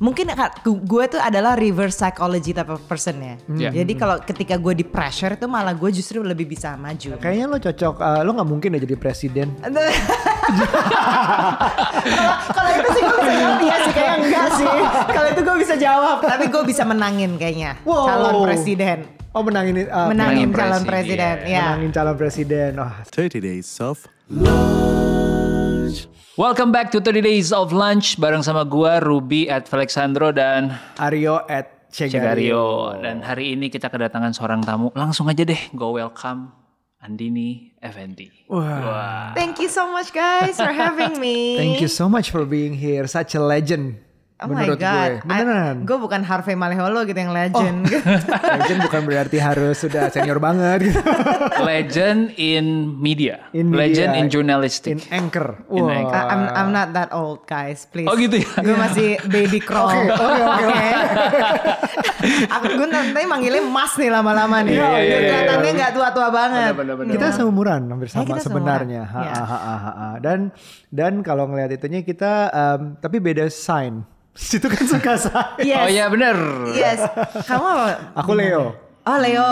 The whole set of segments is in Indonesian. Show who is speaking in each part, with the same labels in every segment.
Speaker 1: mungkin gue tuh adalah reverse psychology type of person ya.
Speaker 2: Yeah.
Speaker 1: Jadi kalau ketika gue di pressure itu malah gue justru lebih bisa maju.
Speaker 3: Kayaknya lo cocok, eh, lo nggak mungkin ya jadi presiden.
Speaker 1: Kalau itu sih gue bisa jawab iya sih kayak enggak sih. Kalau itu gue bisa jawab, tapi gue bisa menangin kayaknya
Speaker 3: Wow.
Speaker 1: calon presiden.
Speaker 3: Oh menangin, eh,
Speaker 1: menangin
Speaker 2: menangin
Speaker 1: calon
Speaker 2: presiden,
Speaker 1: presiden, ya.
Speaker 3: menangin calon presiden. Wah,
Speaker 4: 30 days of
Speaker 2: Welcome back to 30 Days of Lunch bareng sama gua Ruby at Alexandro dan
Speaker 3: Aryo at Cegario.
Speaker 2: Cegario. Dan hari ini kita kedatangan seorang tamu. Langsung aja deh, go welcome Andini Effendi.
Speaker 3: Wah.
Speaker 1: Thank you so much guys for having me.
Speaker 3: Thank you so much for being here, such a legend.
Speaker 1: Oh my
Speaker 3: menurut
Speaker 1: god.
Speaker 3: gue. Beneran.
Speaker 1: Gue bukan Harvey Maleholo gitu yang legend.
Speaker 3: legend bukan berarti harus sudah senior banget gitu.
Speaker 2: Legend in media.
Speaker 3: In
Speaker 2: Legend
Speaker 3: media,
Speaker 2: in journalistic.
Speaker 3: In anchor.
Speaker 2: In
Speaker 3: Wah.
Speaker 2: anchor.
Speaker 1: I'm I'm not that old guys, please.
Speaker 2: Oh gitu ya?
Speaker 1: Gue masih baby crawl.
Speaker 3: Oke, oke, oke.
Speaker 1: Aku gue nanti manggilnya Mas nih lama-lama nih.
Speaker 3: Iya, iya, iya,
Speaker 1: Kelihatannya nggak tua-tua banget.
Speaker 3: Kita seumuran hampir sama
Speaker 1: kita
Speaker 3: sebenarnya. Ha,
Speaker 1: seumuran.
Speaker 3: ha, ha, ha, ha. Dan dan kalau ngelihat itunya kita em, tapi beda sign. Situ kan suka sign.
Speaker 1: Yes.
Speaker 2: Oh iya bener.
Speaker 1: Yes. Kamu apa?
Speaker 3: Aku Leo.
Speaker 1: Oh Leo.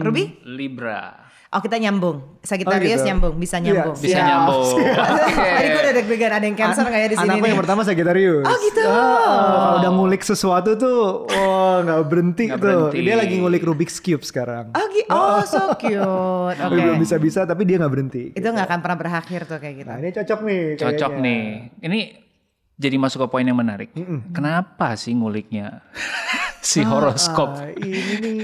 Speaker 1: Ruby?
Speaker 2: Libra.
Speaker 1: Oh kita nyambung. Sagittarius
Speaker 3: Oh, gitu.
Speaker 1: nyambung, bisa
Speaker 3: Iya,
Speaker 1: nyambung.
Speaker 2: Bisa
Speaker 3: Siap,
Speaker 2: nyambung.
Speaker 1: Tadi gue udah deg-degan ada yang cancer kayak di sini
Speaker 3: Anakku
Speaker 1: nih.
Speaker 3: yang pertama Sagittarius.
Speaker 1: Oh, gitu.
Speaker 3: kalau udah ngulik sesuatu tuh, oh nggak berhenti
Speaker 2: Nggak
Speaker 3: tuh.
Speaker 2: berhenti.
Speaker 3: Dia lagi ngulik Rubik's Cube sekarang.
Speaker 1: Oh, gi- oh so cute. Oke.
Speaker 3: belum bisa-bisa, tapi dia nggak berhenti.
Speaker 1: Itu nggak akan pernah berakhir tuh kayak gitu.
Speaker 3: Nah ini cocok nih.
Speaker 2: Cocok
Speaker 3: kayaknya.
Speaker 2: nih. Ini jadi masuk ke poin yang menarik. Kenapa sih nguliknya si horoskop?
Speaker 3: Ah, ini nih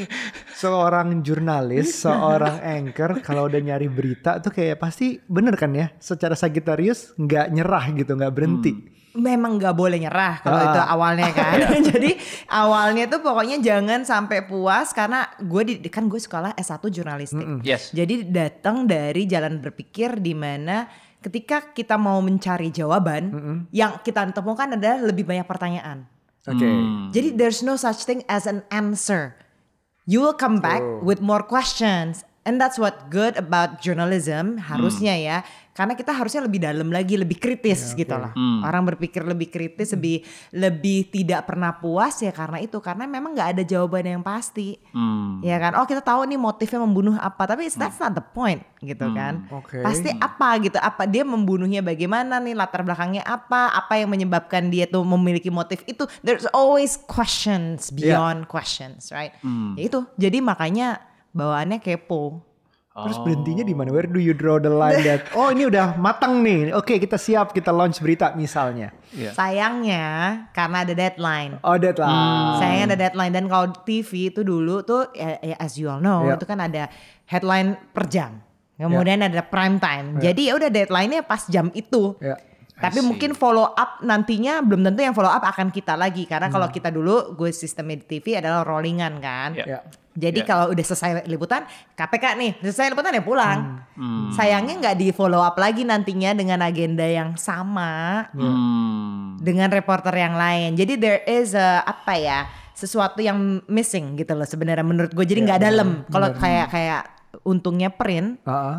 Speaker 3: seorang jurnalis, seorang anchor kalau udah nyari berita tuh kayak pasti bener kan ya? Secara Sagittarius nggak nyerah gitu, nggak berhenti.
Speaker 1: Memang nggak boleh nyerah kalau
Speaker 3: Ah.
Speaker 1: itu awalnya kan. Jadi awalnya tuh pokoknya jangan sampai puas karena gue di kan gue sekolah S1 jurnalistik.
Speaker 2: Yes.
Speaker 1: Jadi datang dari jalan berpikir di mana ketika kita mau mencari jawaban yang kita temukan adalah lebih banyak pertanyaan.
Speaker 3: Oke.
Speaker 2: Hmm.
Speaker 1: Jadi there's no such thing as an answer. You will come back with more questions. And that's what good about journalism harusnya ya. Karena kita harusnya lebih dalam lagi, lebih kritis gitu lah. Orang berpikir lebih kritis, lebih lebih tidak pernah puas ya karena itu. Karena memang nggak ada jawaban yang pasti.
Speaker 2: Hmm.
Speaker 1: Ya kan? Oh kita tahu nih motifnya membunuh apa, tapi that's not the point gitu kan.
Speaker 3: Oke.
Speaker 1: Pasti apa gitu, apa dia membunuhnya bagaimana nih, latar belakangnya apa, apa yang menyebabkan dia tuh memiliki motif itu. There's always questions beyond questions, right? Ya itu. Jadi makanya bawaannya kepo.
Speaker 3: Terus berhentinya di mana? Where do you draw the line that? Oh ini udah matang nih. Oke kita siap kita launch berita misalnya.
Speaker 2: Iya.
Speaker 1: Sayangnya karena ada deadline.
Speaker 3: Oh deadline.
Speaker 1: Sayangnya ada deadline dan kalau TV itu dulu tuh ya, ya as you all know
Speaker 3: Iya.
Speaker 1: itu kan ada headline per jam. Kemudian ada prime time. Jadi ya udah deadline-nya pas jam itu.
Speaker 3: Ya.
Speaker 1: Tapi mungkin follow up nantinya belum tentu yang follow up akan kita lagi karena kalau
Speaker 3: Hmm.
Speaker 1: kita dulu gue sistemnya di TV adalah rollingan kan.
Speaker 2: Ya.
Speaker 3: Ya.
Speaker 1: Jadi
Speaker 2: Ya.
Speaker 1: kalau udah selesai liputan KPK nih selesai liputan ya pulang.
Speaker 2: Hmm.
Speaker 1: Sayangnya nggak di follow up lagi nantinya dengan agenda yang sama
Speaker 2: Hmm.
Speaker 1: dengan reporter yang lain. Jadi there is a, apa ya sesuatu yang missing gitu loh sebenarnya menurut gue. Jadi nggak dalam. Kalau kayak kayak untungnya print
Speaker 3: Ah, ah.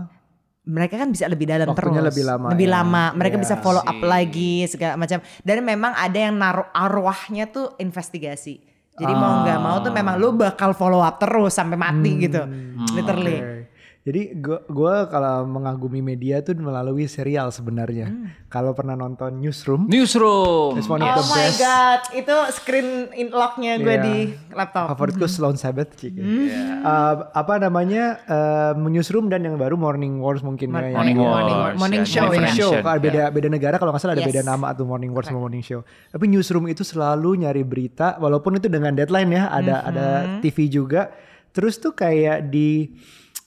Speaker 1: mereka kan bisa lebih dalam
Speaker 3: Waktunya
Speaker 1: terus.
Speaker 3: lebih lama
Speaker 1: Lebih
Speaker 3: ya.
Speaker 1: lama. Mereka
Speaker 3: Iya
Speaker 1: bisa follow up
Speaker 2: sih.
Speaker 1: lagi segala macam. Dan memang ada yang naruh arwahnya tuh investigasi. Jadi mau nggak mau tuh memang lu bakal follow up terus sampai mati gitu. Literally.
Speaker 3: Oke. Jadi gua gua kalau mengagumi media tuh melalui serial sebenarnya. Kalau pernah nonton Newsroom,
Speaker 2: Newsroom.
Speaker 3: it's one of
Speaker 1: Oh
Speaker 3: the
Speaker 1: my
Speaker 3: best.
Speaker 1: god, itu screen in locknya gue
Speaker 3: Iya.
Speaker 1: di laptop.
Speaker 3: Favoritku Sloan Sabbath Cik. Uh, apa namanya uh, Newsroom dan yang baru Morning Wars mungkin ya. yang-
Speaker 2: Morning
Speaker 1: Morning-
Speaker 2: Wars.
Speaker 1: morning
Speaker 2: ya,
Speaker 1: show
Speaker 3: Morning
Speaker 1: ya.
Speaker 3: Show, kalau beda beda negara kalau nggak salah ada
Speaker 1: Yes.
Speaker 3: beda nama tuh Morning Wars sama Morning Show. Tapi Newsroom itu selalu nyari berita, walaupun itu dengan deadline ya, ada ada TV juga. Terus tuh kayak di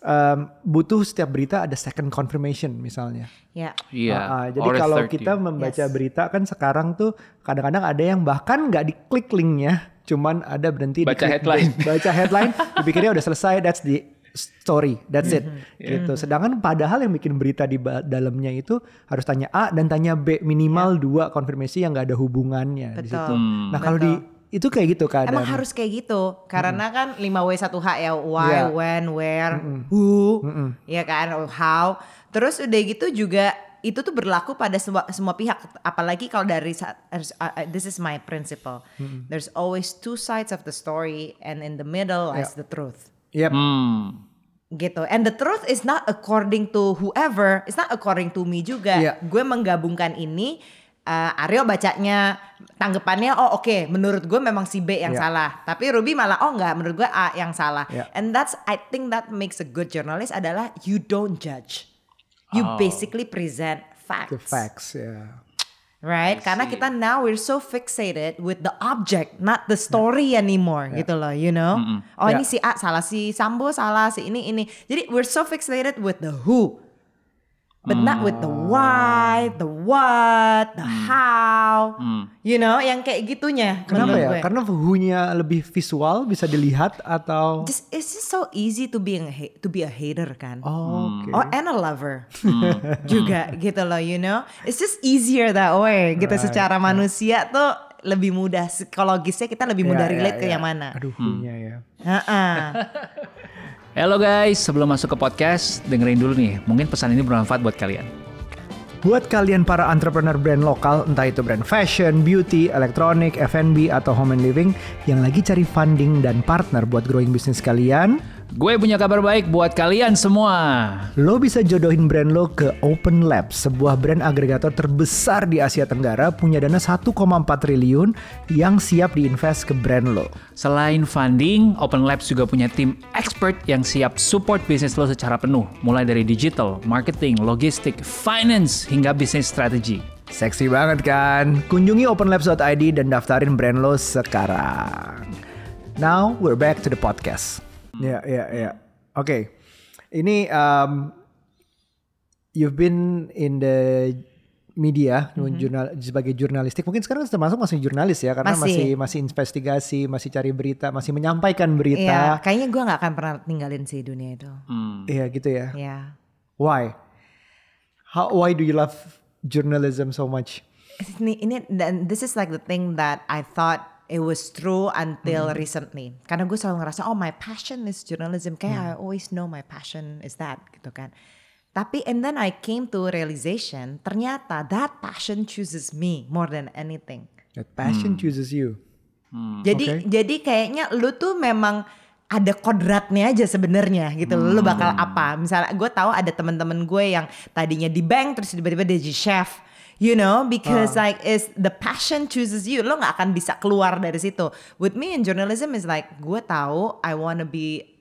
Speaker 3: um, butuh setiap berita ada second confirmation misalnya.
Speaker 1: Ya.
Speaker 2: Iya.
Speaker 3: Ah, ah, jadi
Speaker 2: Or
Speaker 3: kalau
Speaker 2: 30.
Speaker 3: kita membaca
Speaker 1: Yes.
Speaker 3: berita kan sekarang tuh kadang-kadang ada yang bahkan nggak diklik linknya, cuman ada berhenti
Speaker 2: Baca
Speaker 3: diklik-
Speaker 2: headline.
Speaker 3: baca headline, dipikirnya udah selesai, that's the story, that's it,
Speaker 2: Mm-hmm.
Speaker 3: gitu. Sedangkan padahal yang bikin berita di dalamnya itu harus tanya A dan tanya B minimal dua konfirmasi yang nggak ada hubungannya di
Speaker 1: Betul.
Speaker 3: situ.
Speaker 2: Hmm.
Speaker 3: Nah kalau di itu kayak gitu keadaan.
Speaker 1: Emang harus kayak gitu karena kan 5W1H ya why,
Speaker 3: Iya.
Speaker 1: when, where, who, ya kan, how. Terus udah gitu juga itu tuh berlaku pada semua semua pihak apalagi kalau dari uh, uh, this is my principle there's always two sides of the story and in the middle lies the truth
Speaker 3: Yep.
Speaker 2: Hmm.
Speaker 1: gitu and the truth is not according to whoever it's not according to me juga
Speaker 3: Iya.
Speaker 1: gue menggabungkan ini uh, Aryo bacanya tanggapannya oh oke menurut gue memang si B yang
Speaker 3: Iya.
Speaker 1: salah. Tapi Ruby malah oh enggak menurut gue A yang salah.
Speaker 3: Iya.
Speaker 1: and that's I think that makes a good journalist adalah you don't judge. You
Speaker 2: Oh.
Speaker 1: basically present facts.
Speaker 3: The facts, ya.
Speaker 1: right? Karena kita now we're so fixated with the object not the story anymore gitu loh you know? Oh ini
Speaker 3: Ya.
Speaker 1: si A salah si Sambo salah si ini ini. Jadi we're so fixated with the who but not with the why the what the how you know yang kayak gitunya
Speaker 3: Kenapa ya?
Speaker 1: gue.
Speaker 3: Karena who-nya lebih visual, bisa dilihat atau...
Speaker 1: just it's just so easy to be a to be a hater kan.
Speaker 3: Oh, oke.
Speaker 1: Oh and a lover. Juga gitu loh you know. It's just easier that way gitu. Secara manusia tuh lebih mudah. Psikologisnya kita lebih mudah
Speaker 3: Ya, ya,
Speaker 1: relate ke
Speaker 3: ya.
Speaker 1: yang mana.
Speaker 3: Aduh, who-nya ya.
Speaker 1: Heeh.
Speaker 2: Halo guys, sebelum masuk ke podcast, dengerin dulu nih. Mungkin pesan ini bermanfaat buat kalian.
Speaker 3: Buat kalian para entrepreneur brand lokal, entah itu brand fashion, beauty, elektronik, F&B, atau home and living, yang lagi cari funding dan partner buat growing bisnis kalian,
Speaker 2: Gue punya kabar baik buat kalian semua.
Speaker 3: lo bisa jodohin brand lo ke Open Labs, sebuah brand agregator terbesar di Asia Tenggara, punya dana 1,4 triliun yang siap diinvest ke brand lo.
Speaker 2: Selain funding, Open Labs juga punya tim expert yang siap support bisnis lo secara penuh. Mulai dari digital, marketing, logistik, finance, hingga bisnis strategi.
Speaker 3: Seksi banget kan? Kunjungi openlabs.id dan daftarin brand lo sekarang. Now we're back to the podcast. Ya, ya, ya. Oke. Ini um, you've been in the media jurnal sebagai jurnalistik. Mungkin sekarang termasuk masih jurnalis ya karena masih
Speaker 1: Masih.
Speaker 3: masih investigasi, masih cari berita, masih menyampaikan
Speaker 1: Iya,
Speaker 3: berita.
Speaker 1: kayaknya gue nggak akan pernah tinggalin si dunia itu.
Speaker 2: Hmm.
Speaker 3: Iya gitu ya.
Speaker 1: Ya,
Speaker 3: Why? How why do you love journalism so much?
Speaker 1: ini ini dan this is like the thing that I thought it was true until
Speaker 3: Hmm.
Speaker 1: recently. Karena gue selalu ngerasa oh my passion is journalism. Kayak
Speaker 3: Hmm.
Speaker 1: I always know my passion is that gitu kan. Tapi and then I came to realization ternyata that passion chooses me more than anything.
Speaker 3: That passion chooses you.
Speaker 1: Jadi
Speaker 3: Oke.
Speaker 1: jadi kayaknya lu tuh memang ada kodratnya aja sebenarnya gitu. Lu bakal apa? Misalnya gue tahu ada teman-teman gue yang tadinya di bank terus tiba-tiba dia jadi chef. You know, because like is the passion chooses you. Lo nggak akan bisa keluar dari situ. With me in journalism is like gue tahu I wanna be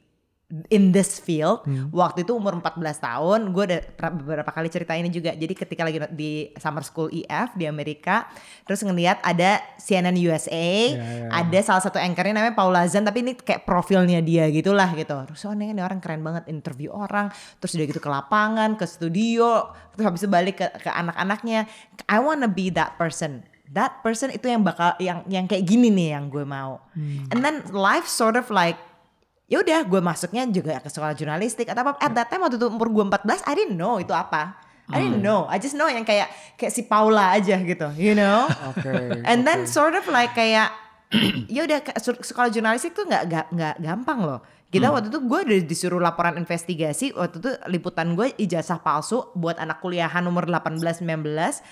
Speaker 1: in this field waktu itu umur 14 tahun gue udah beberapa kali cerita ini juga. Jadi ketika lagi di summer school EF di Amerika terus ngeliat ada CNN USA
Speaker 3: ya.
Speaker 1: ada salah satu anchornya namanya Paula Zan tapi ini kayak profilnya dia gitulah gitu. Terus oh ini, orang keren banget interview orang. Terus udah gitu ke lapangan ke studio terus habis itu balik ke, ke anak-anaknya. I wanna be that person. That person itu yang bakal yang yang kayak gini nih yang gue mau. And then life sort of like ya udah gue masuknya juga ke sekolah jurnalistik atau apa. At that time waktu itu umur gue 14 I didn't know itu apa. I didn't know. I just know yang kayak kayak si Paula aja gitu you know?
Speaker 3: Oke.
Speaker 1: and then sort of like kayak ya udah sekolah jurnalistik tuh nggak nggak gampang loh. Kita waktu itu gue udah disuruh laporan investigasi waktu itu liputan gue ijazah palsu buat anak kuliahan umur 18 19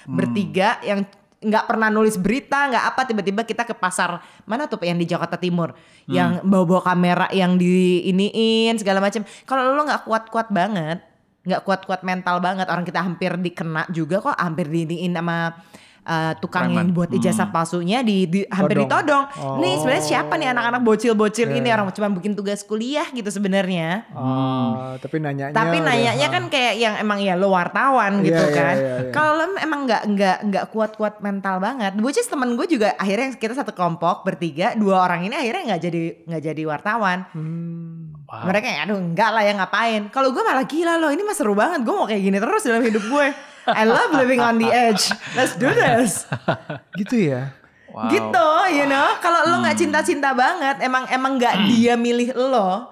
Speaker 1: bertiga yang nggak pernah nulis berita nggak apa tiba-tiba kita ke pasar mana tuh yang di Jakarta Timur? Yang bawa-bawa kamera yang di iniin segala macam kalau lo nggak kuat-kuat banget nggak kuat-kuat mental banget orang kita hampir dikena juga kok hampir diiniin sama uh, tukang yang
Speaker 2: Preman.
Speaker 1: buat ijazah palsunya di, di hampir
Speaker 3: Todong.
Speaker 1: ditodong. Nih sebenarnya siapa nih anak-anak bocil-bocil ini orang cuma bikin tugas kuliah gitu sebenarnya.
Speaker 3: Oh, tapi nanyanya
Speaker 1: Tapi nanyanya kan kayak yang emang ya lo wartawan gitu
Speaker 3: Iya, iya,
Speaker 1: kan.
Speaker 3: iya, iya.
Speaker 1: Kalau lo emang nggak nggak nggak kuat-kuat mental banget. Which is temen gue juga akhirnya kita satu kelompok bertiga, dua orang ini akhirnya nggak jadi nggak jadi wartawan.
Speaker 3: Hmm.
Speaker 2: Wow.
Speaker 1: Mereka kayak aduh enggak lah ya ngapain. Kalau gue malah gila loh ini mah seru banget. Gue mau kayak gini terus dalam hidup gue. I love living on the edge. Let's do this.
Speaker 3: Gitu ya.
Speaker 2: Wow.
Speaker 1: Gitu, you know. Kalau lo nggak cinta-cinta banget, emang emang nggak dia milih lo.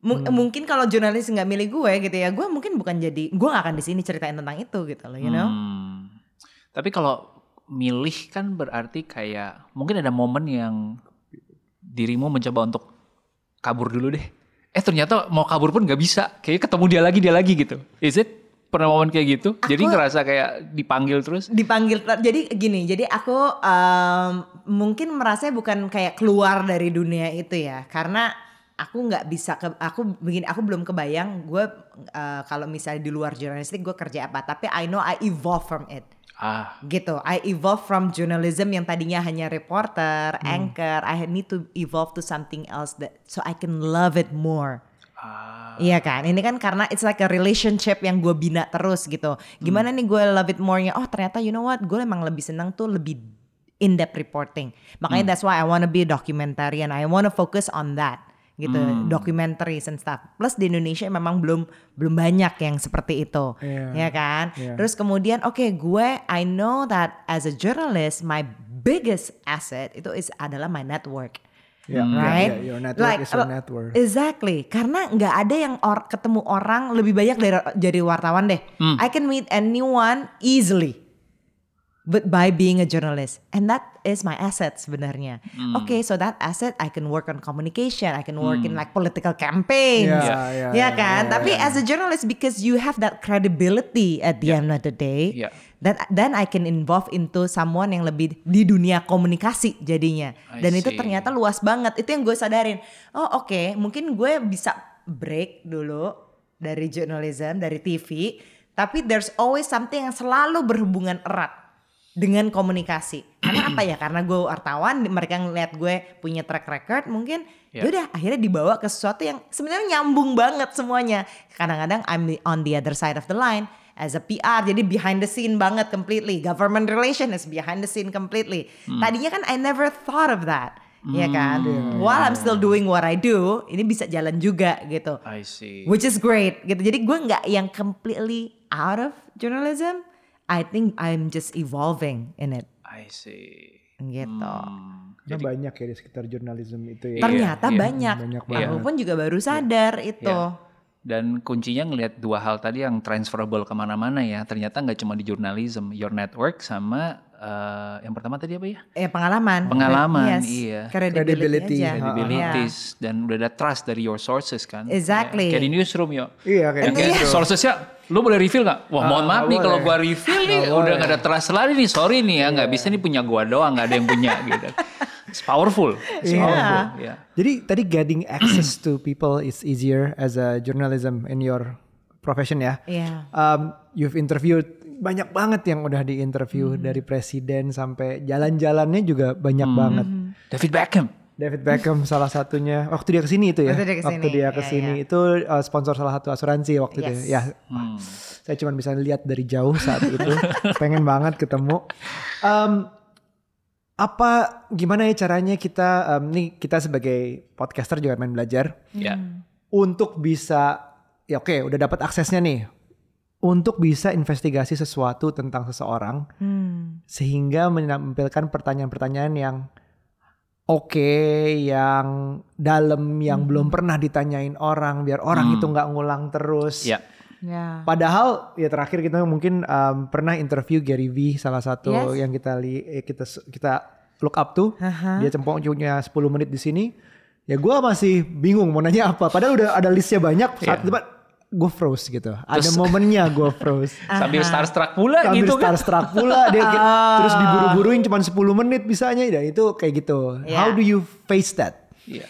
Speaker 1: Mu- Mungkin kalau jurnalis nggak milih gue gitu ya, gue mungkin bukan jadi, gue nggak akan di sini ceritain tentang itu gitu loh, you know.
Speaker 2: Hmm. Tapi kalau milih kan berarti kayak mungkin ada momen yang dirimu mencoba untuk kabur dulu deh. Eh ternyata mau kabur pun nggak bisa. Kayak ketemu dia lagi dia lagi gitu. Is it Pernah momen kayak gitu? Jadi
Speaker 1: Aku-
Speaker 2: ngerasa kayak dipanggil terus?
Speaker 1: dipanggil jadi gini jadi aku em, mungkin merasa bukan kayak keluar dari dunia itu ya. Karena aku nggak bisa ke aku begini aku belum kebayang gue eh, kalau misalnya di luar jurnalistik gue kerja apa. Tapi I know I evolve from it.
Speaker 2: Ah,
Speaker 1: gitu. I evolve from journalism yang tadinya hanya reporter anchor. I need to evolve to something else that so I can love it more
Speaker 2: ah.
Speaker 1: Iya kan, ini kan karena it's like a relationship yang gue bina terus gitu. Gimana nih gue love it more-nya? Oh ternyata you know what, gue emang lebih senang tuh lebih in depth reporting. Makanya that's why I wanna be a documentarian. I wanna focus on that gitu, documentaries and stuff. Plus di Indonesia memang belum belum banyak yang seperti itu,
Speaker 3: Iya.
Speaker 1: ya kan?
Speaker 3: Iya.
Speaker 1: Terus kemudian, oke gue I know that as a journalist my biggest asset itu is adalah my network.
Speaker 2: Hmm.
Speaker 3: ya,
Speaker 1: right?
Speaker 3: ya, your network is your network.
Speaker 1: Exactly, karena nggak ada yang or, ketemu orang lebih banyak dari jadi wartawan deh.
Speaker 3: Hmm.
Speaker 1: I can meet anyone easily, but by being a journalist, and that is my asset sebenarnya.
Speaker 3: Hmm.
Speaker 1: Okay, so that asset I can work on communication, I can work in like political campaigns,
Speaker 3: Ya,
Speaker 1: ya,
Speaker 3: ya, ya,
Speaker 1: kan.
Speaker 3: ya,
Speaker 1: Tapi
Speaker 3: ya.
Speaker 1: as a journalist, because you have that credibility at the end of the day,
Speaker 2: Ya.
Speaker 1: Then then I can involve into someone yang lebih di dunia komunikasi jadinya. Dan itu ternyata luas banget. Itu yang gue sadarin. Oh oke, mungkin gue bisa break dulu dari journalism, dari TV. Tapi there's always something yang selalu berhubungan erat dengan komunikasi. Karena apa ya? Karena gue wartawan, mereka ngeliat gue punya track record, mungkin
Speaker 2: Ya.
Speaker 1: yaudah akhirnya dibawa ke sesuatu yang sebenarnya nyambung banget semuanya. Kadang-kadang I'm on the other side of the line as a PR, jadi behind the scene banget completely. Government relation is behind the scene completely. Tadinya kan I never thought of that. Ya kan? While I'm still doing what I do, ini bisa jalan juga gitu.
Speaker 2: I see.
Speaker 1: Which is great gitu. Jadi gue nggak yang completely out of journalism. I think I'm just evolving in it
Speaker 2: I see.
Speaker 1: gitu.
Speaker 2: Hmm.
Speaker 3: Karena banyak ya di sekitar jurnalisme itu ya.
Speaker 1: Ternyata
Speaker 2: iya.
Speaker 1: banyak.
Speaker 3: Banyak
Speaker 1: Aku pun juga baru sadar itu.
Speaker 2: Dan kuncinya ngelihat dua hal tadi yang transferable ke mana-mana ya. Ternyata nggak cuma di journalism, your network sama eh, yang pertama tadi apa ya?
Speaker 1: Eh pengalaman.
Speaker 2: Pengalaman,
Speaker 1: Yes.
Speaker 2: iya.
Speaker 1: Credibility,
Speaker 3: Credibility.
Speaker 2: Credibilities dan udah ada trust dari your sources kan.
Speaker 1: Iya. Exactly.
Speaker 2: Ya, Kayak di newsroom yo.
Speaker 3: Iya kayak
Speaker 2: kayak
Speaker 3: gitu.
Speaker 2: sourcesnya lu boleh reveal nggak? Wah mohon
Speaker 3: Ah,
Speaker 2: maaf nih kalau gua reveal nih
Speaker 3: Nggak
Speaker 2: udah
Speaker 3: boleh.
Speaker 2: nggak ada trust lagi nih sorry nih ya nggak bisa nih punya gua doang nggak ada yang punya gitu. It's powerful. It's
Speaker 1: Iya.
Speaker 2: powerful. Ya.
Speaker 3: Jadi tadi getting access to people is easier as a journalism in your profession ya.
Speaker 1: Iya.
Speaker 3: Um, you've interviewed banyak banget yang udah diinterview dari presiden sampai jalan-jalannya juga banyak banget.
Speaker 2: David Beckham.
Speaker 3: David Beckham salah satunya waktu dia ke sini itu ya.
Speaker 1: Waktu dia ke sini,
Speaker 3: Waktu dia
Speaker 1: iya,
Speaker 3: ke sini
Speaker 1: iya.
Speaker 3: itu uh, sponsor salah satu asuransi waktu itu.
Speaker 1: Yes.
Speaker 3: Ya,
Speaker 2: Hmm.
Speaker 3: saya cuma bisa lihat dari jauh saat itu. Pengen banget ketemu. Um, apa gimana ya caranya kita um, nih kita sebagai podcaster juga main belajar
Speaker 2: Ya.
Speaker 3: untuk bisa ya oke udah dapat aksesnya nih untuk bisa investigasi sesuatu tentang seseorang
Speaker 1: Hmm.
Speaker 3: sehingga menampilkan pertanyaan-pertanyaan yang oke, yang dalam, yang belum pernah ditanyain orang, biar orang
Speaker 2: Hmm.
Speaker 3: itu nggak ngulang terus.
Speaker 2: Ya.
Speaker 1: Ya.
Speaker 3: Padahal ya terakhir kita mungkin um, pernah interview Gary Vee salah satu
Speaker 1: Yes.
Speaker 3: yang kita li eh, kita kita look up tuh.
Speaker 1: Aha.
Speaker 3: Dia cempong punya 10 menit di sini. Ya gue masih bingung mau nanya apa. Padahal udah ada listnya banyak. Saat
Speaker 2: Iya.
Speaker 3: itu gue froze gitu. Ada
Speaker 2: Terus-
Speaker 3: momennya gue froze.
Speaker 2: Sambil starstruck pula
Speaker 3: Sambil
Speaker 2: gitu kan.
Speaker 3: starstruck pula dia kayak- terus diburu-buruin cuma 10 menit bisanya dan itu kayak gitu.
Speaker 1: Yeah.
Speaker 3: How do you face that?
Speaker 2: Iya.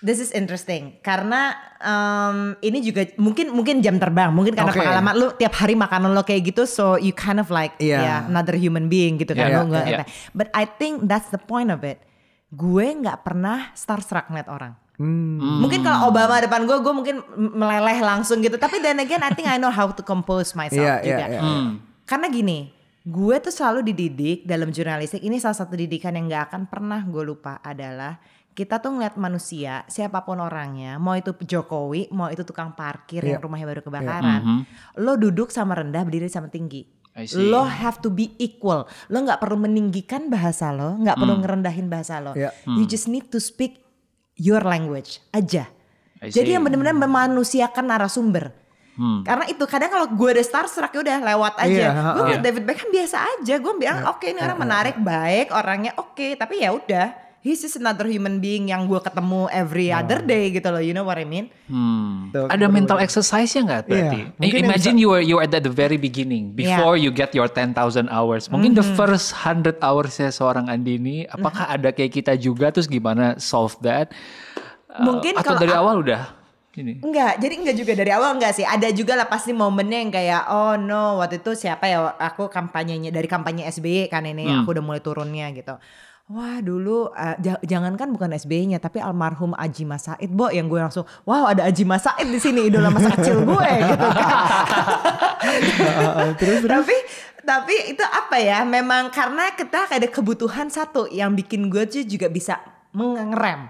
Speaker 1: This is interesting karena um, ini juga mungkin mungkin jam terbang mungkin karena
Speaker 3: Oke.
Speaker 1: pengalaman lu tiap hari makanan lo kayak gitu so you kind of like
Speaker 3: Iya.
Speaker 1: ya another human being gitu kan
Speaker 2: Iya,
Speaker 1: lu nggak
Speaker 2: iya.
Speaker 1: but I think that's the point of it gue nggak pernah starstruck ngeliat orang
Speaker 3: Hmm.
Speaker 1: mungkin kalau Obama depan gue gue mungkin meleleh langsung gitu tapi then again I think I know how to compose myself
Speaker 3: Iya, iya,
Speaker 1: juga
Speaker 3: iya.
Speaker 2: Hmm.
Speaker 1: karena gini gue tuh selalu dididik dalam jurnalistik ini salah satu didikan yang gak akan pernah gue lupa adalah kita tuh ngeliat manusia siapa pun orangnya mau itu Jokowi mau itu tukang parkir yang
Speaker 3: Iya.
Speaker 1: rumahnya baru kebakaran
Speaker 2: Mhm.
Speaker 1: lo duduk sama rendah berdiri sama tinggi. Lo have to be equal. Lo nggak perlu meninggikan bahasa lo nggak perlu
Speaker 2: Hmm.
Speaker 1: ngerendahin bahasa lo.
Speaker 3: Iya.
Speaker 1: you just need to speak your language aja. Jadi yang benar-benar memanusiakan narasumber.
Speaker 2: Hmm.
Speaker 1: karena itu kadang kalau gue udah starstruck ya udah lewat aja.
Speaker 3: Iya,
Speaker 1: gue ngeliat David Beckham biasa aja. Gue bilang oke ini orang menarik, baik, orangnya oke, tapi ya udah he's just another human being yang gue ketemu every other day gitu loh. You know what I mean?
Speaker 2: Hmm.
Speaker 3: Tuh,
Speaker 2: Ada mental exercise-nya nggak berarti?
Speaker 3: Iya, mungkin yang
Speaker 2: Imagine you were you were at the very beginning before you get your 10,000 hours. Mungkin the
Speaker 1: Mm-hmm.
Speaker 2: first 100 hours ya seorang Andini, apakah ada kayak kita juga terus gimana solve that? Uh,
Speaker 1: Mungkin
Speaker 2: atau
Speaker 1: kalau
Speaker 2: dari awal udah ini.
Speaker 1: Enggak, jadi enggak juga dari awal enggak sih. Ada juga lah pasti momennya yang kayak oh no waktu itu siapa ya aku kampanyenya dari kampanye SBY kan ini
Speaker 2: Hmm.
Speaker 1: aku udah mulai turunnya gitu. Wah dulu uh, ja- jangankan bukan SBY-nya tapi almarhum Aji Mas Said Bo yang gue langsung wow ada Aji Mas Said di sini idola masa kecil gue gitu kan.
Speaker 3: terus
Speaker 1: tapi tapi itu apa ya? Memang karena kita ada kebutuhan satu yang bikin gue juga bisa mengerem.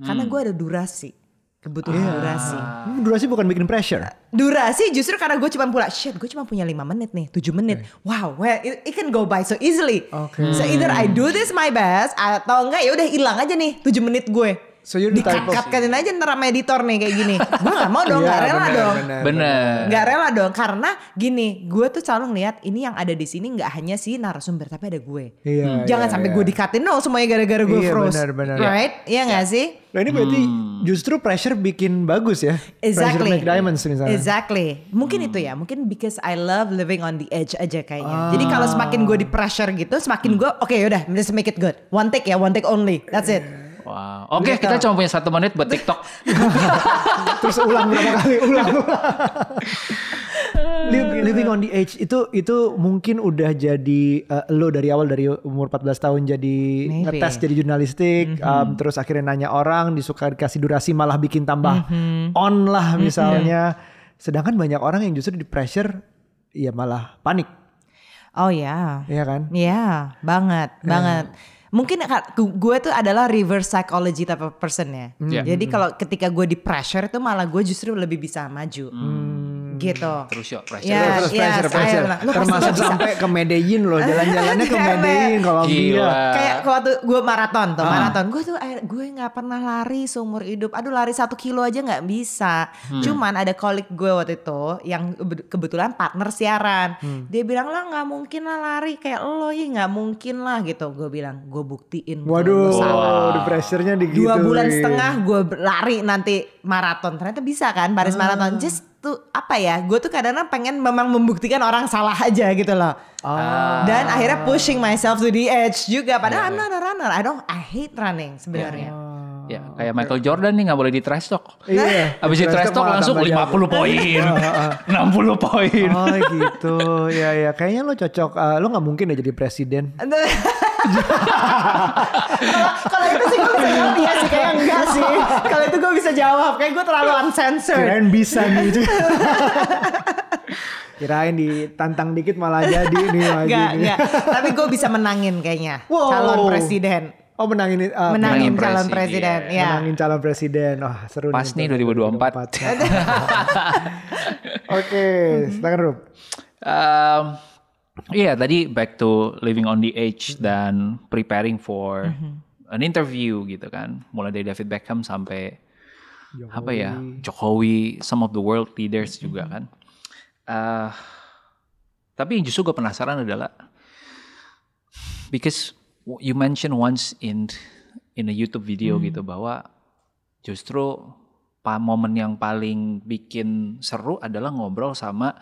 Speaker 1: Karena gue ada durasi. Kebutuhan durasi.
Speaker 3: Hmm, durasi bukan bikin pressure.
Speaker 1: Durasi justru karena gue cuma pula shit gue cuma punya 5 menit nih 7 menit wow well it, it can go by so easily
Speaker 3: Oke.
Speaker 1: so either I do this my best atau enggak ya udah hilang aja nih 7 menit gue
Speaker 3: So you're the type of-
Speaker 1: dikat-katkanin aja ntar sama editor nih kayak gini gue gak mau dong
Speaker 3: Iya,
Speaker 1: gak rela
Speaker 3: benar,
Speaker 1: dong
Speaker 3: benar,
Speaker 2: Bener.
Speaker 1: Gak rela dong karena gini gue tuh selalu ngeliat ini yang ada di sini nggak hanya si narasumber tapi ada gue.
Speaker 3: Iya,
Speaker 1: Jangan
Speaker 3: iya,
Speaker 1: sampai
Speaker 3: iya.
Speaker 1: gue dikatin dong semuanya gara-gara gue
Speaker 3: Iya,
Speaker 1: froze.
Speaker 3: benar, benar.
Speaker 1: Right? Iya nggak sih?
Speaker 3: Nah ini berarti
Speaker 2: Hmm.
Speaker 3: justru pressure bikin bagus ya.
Speaker 1: Exactly.
Speaker 3: Pressure make diamonds misalnya.
Speaker 1: Exactly. Mungkin itu ya. Mungkin because I love living on the edge aja kayaknya. Jadi kalau semakin gue di pressure gitu, semakin gue oke yaudah let's make it good. One take ya, one take only. That's it.
Speaker 2: Wow. Oke, kita cuma punya satu menit buat TikTok.
Speaker 3: Terus ulang berapa kali? Ulang. Liv- Living on the edge itu itu mungkin udah jadi uh, lo dari awal dari umur 14 tahun jadi
Speaker 1: Maybe.
Speaker 3: Ngetes jadi jurnalistik um, terus akhirnya nanya orang disuka dikasih durasi malah bikin tambah
Speaker 1: Mm-hmm.
Speaker 3: on lah misalnya sedangkan banyak orang yang justru di pressure ya malah panik
Speaker 1: Oh ya.
Speaker 3: ya kan
Speaker 1: Iya, banget, banget. Mungkin gue tuh adalah reverse psychology type of person ya.
Speaker 2: Iya.
Speaker 1: Jadi kalau ketika gue di pressure itu malah gue justru lebih bisa maju. Gitu.
Speaker 2: Terus yuk, pressure.
Speaker 1: Iya,
Speaker 3: terus
Speaker 1: iya,
Speaker 3: pressure
Speaker 1: saya
Speaker 3: pressure
Speaker 1: bilang, "Lu
Speaker 3: termasuk
Speaker 1: bisa."
Speaker 3: sampai ke Medellin loh jalan-jalannya ke. Medellin Kolombia
Speaker 2: Gila.
Speaker 1: Kayak waktu gue maraton tuh,
Speaker 3: Ah.
Speaker 1: maraton. Gue tuh air- gue nggak pernah lari seumur hidup. Aduh lari satu kilo aja nggak bisa.
Speaker 3: Hmm.
Speaker 1: Cuman ada kolik gue waktu itu yang kebe- kebetulan partner siaran.
Speaker 3: Hmm.
Speaker 1: Dia bilang lah nggak mungkin lah lari kayak lo ya nggak mungkin lah gitu. Gue bilang gue buktiin. kalau
Speaker 3: waduh
Speaker 1: lo salah."
Speaker 3: di pressure-nya digituin
Speaker 1: Dua bulan setengah gue lari nanti maraton. Ternyata bisa kan Paris
Speaker 3: Ah.
Speaker 1: maraton. Just tuh apa ya? Gue tuh kadang-kadang pengen memang membuktikan orang salah aja gitu loh.
Speaker 3: Ah.
Speaker 1: Dan akhirnya pushing myself to the edge juga. Padahal
Speaker 3: Iya,
Speaker 1: I'm not a runner. I don't. I hate running sebenarnya.
Speaker 2: Ya, kayak Michael Jordan nih nggak boleh di trash talk.
Speaker 3: Iya.
Speaker 2: Habis di trash talk langsung
Speaker 3: tambah
Speaker 2: 50 poin. 60 poin.
Speaker 3: Oh gitu, ya ya. Kayaknya lo cocok, uh, lo nggak mungkin ya jadi presiden.
Speaker 1: Kalau- Kalau itu sih gue bisa jawab iya sih kayak enggak sih. Kalau itu gue bisa jawab. Kayak gue terlalu uncensored.
Speaker 3: Kirain bisa nih. Kirain ditantang dikit malah jadi nih lagi
Speaker 1: Enggak,
Speaker 3: nih.
Speaker 1: enggak. Tapi gue bisa menangin kayaknya.
Speaker 3: Wow.
Speaker 1: Calon presiden.
Speaker 3: Oh menangin uh,
Speaker 1: Menangin
Speaker 2: menangin
Speaker 1: calon
Speaker 2: presiden.
Speaker 1: presiden. Ya.
Speaker 3: menangin calon presiden. Wah seru
Speaker 2: Pas nih 2024.
Speaker 3: Oke, silakan Rup.
Speaker 2: Um, Iya tadi back to living on the edge dan preparing for an interview gitu kan. Mulai dari David Beckham sampai apa ya Jokowi, some of the world leaders juga kan. Eh, tapi yang justru gue penasaran adalah because you mentioned once in in a YouTube video gitu bahwa justru pa momen yang paling bikin seru adalah ngobrol sama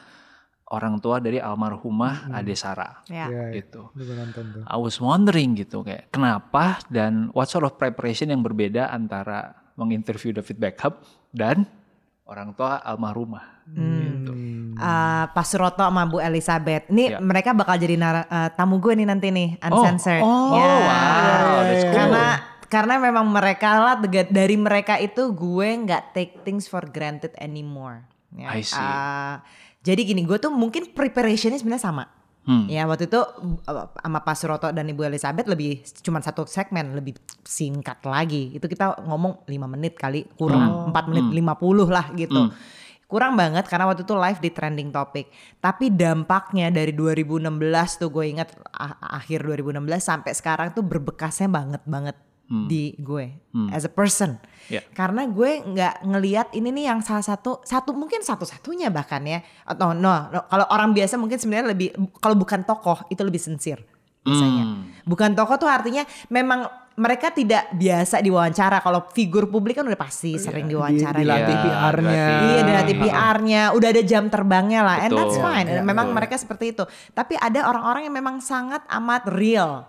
Speaker 2: orang tua dari almarhumah Ade Sarah
Speaker 1: Ya.
Speaker 3: Ya, ya.
Speaker 2: gitu.
Speaker 3: Tuh.
Speaker 2: I was wondering gitu kayak kenapa dan what sort of preparation yang berbeda antara menginterview David Beckham dan orang tua almarhumah gitu.
Speaker 1: Uh, Pak Suroto sama Bu Elizabeth. Ini
Speaker 2: Ya.
Speaker 1: mereka bakal jadi nara- uh, tamu gue nih nanti nih,
Speaker 2: Oh,
Speaker 1: uncensored.
Speaker 3: oh,
Speaker 1: Ya.
Speaker 2: wow, that's cool.
Speaker 1: Karena karena memang mereka lah dari mereka itu gue nggak take things for granted anymore. Ya.
Speaker 2: I see.
Speaker 1: Uh, jadi gini, gue tuh mungkin preparationnya sebenarnya sama.
Speaker 2: Hmm.
Speaker 1: Ya waktu itu sama Pak Suroto dan Ibu Elizabeth lebih cuma satu segmen lebih singkat lagi. Itu kita ngomong 5 menit kali kurang 4 menit 50 lah gitu. Kurang banget karena waktu itu live di trending topic. Tapi dampaknya dari 2016 tuh gue ingat akhir 2016 sampai sekarang tuh berbekasnya banget banget di gue as a person.
Speaker 2: Ya.
Speaker 1: Karena gue nggak ngeliat ini nih yang salah satu satu mungkin satu-satunya bahkan ya atau no, no, kalau orang biasa mungkin sebenarnya lebih kalau bukan tokoh itu lebih sincere biasanya.
Speaker 2: Hmm.
Speaker 1: Bukan tokoh tuh artinya memang mereka tidak biasa diwawancara. Kalau figur publik kan udah pasti sering diwawancara.
Speaker 3: Di- dilatih
Speaker 2: Iya,
Speaker 3: PR-nya.
Speaker 1: Iya dilatih PR-nya, udah ada jam terbangnya lah, and that's
Speaker 2: Betul.
Speaker 1: fine.
Speaker 3: Iya,
Speaker 1: memang
Speaker 3: iya.
Speaker 1: mereka seperti itu. Tapi ada orang-orang yang memang sangat amat real,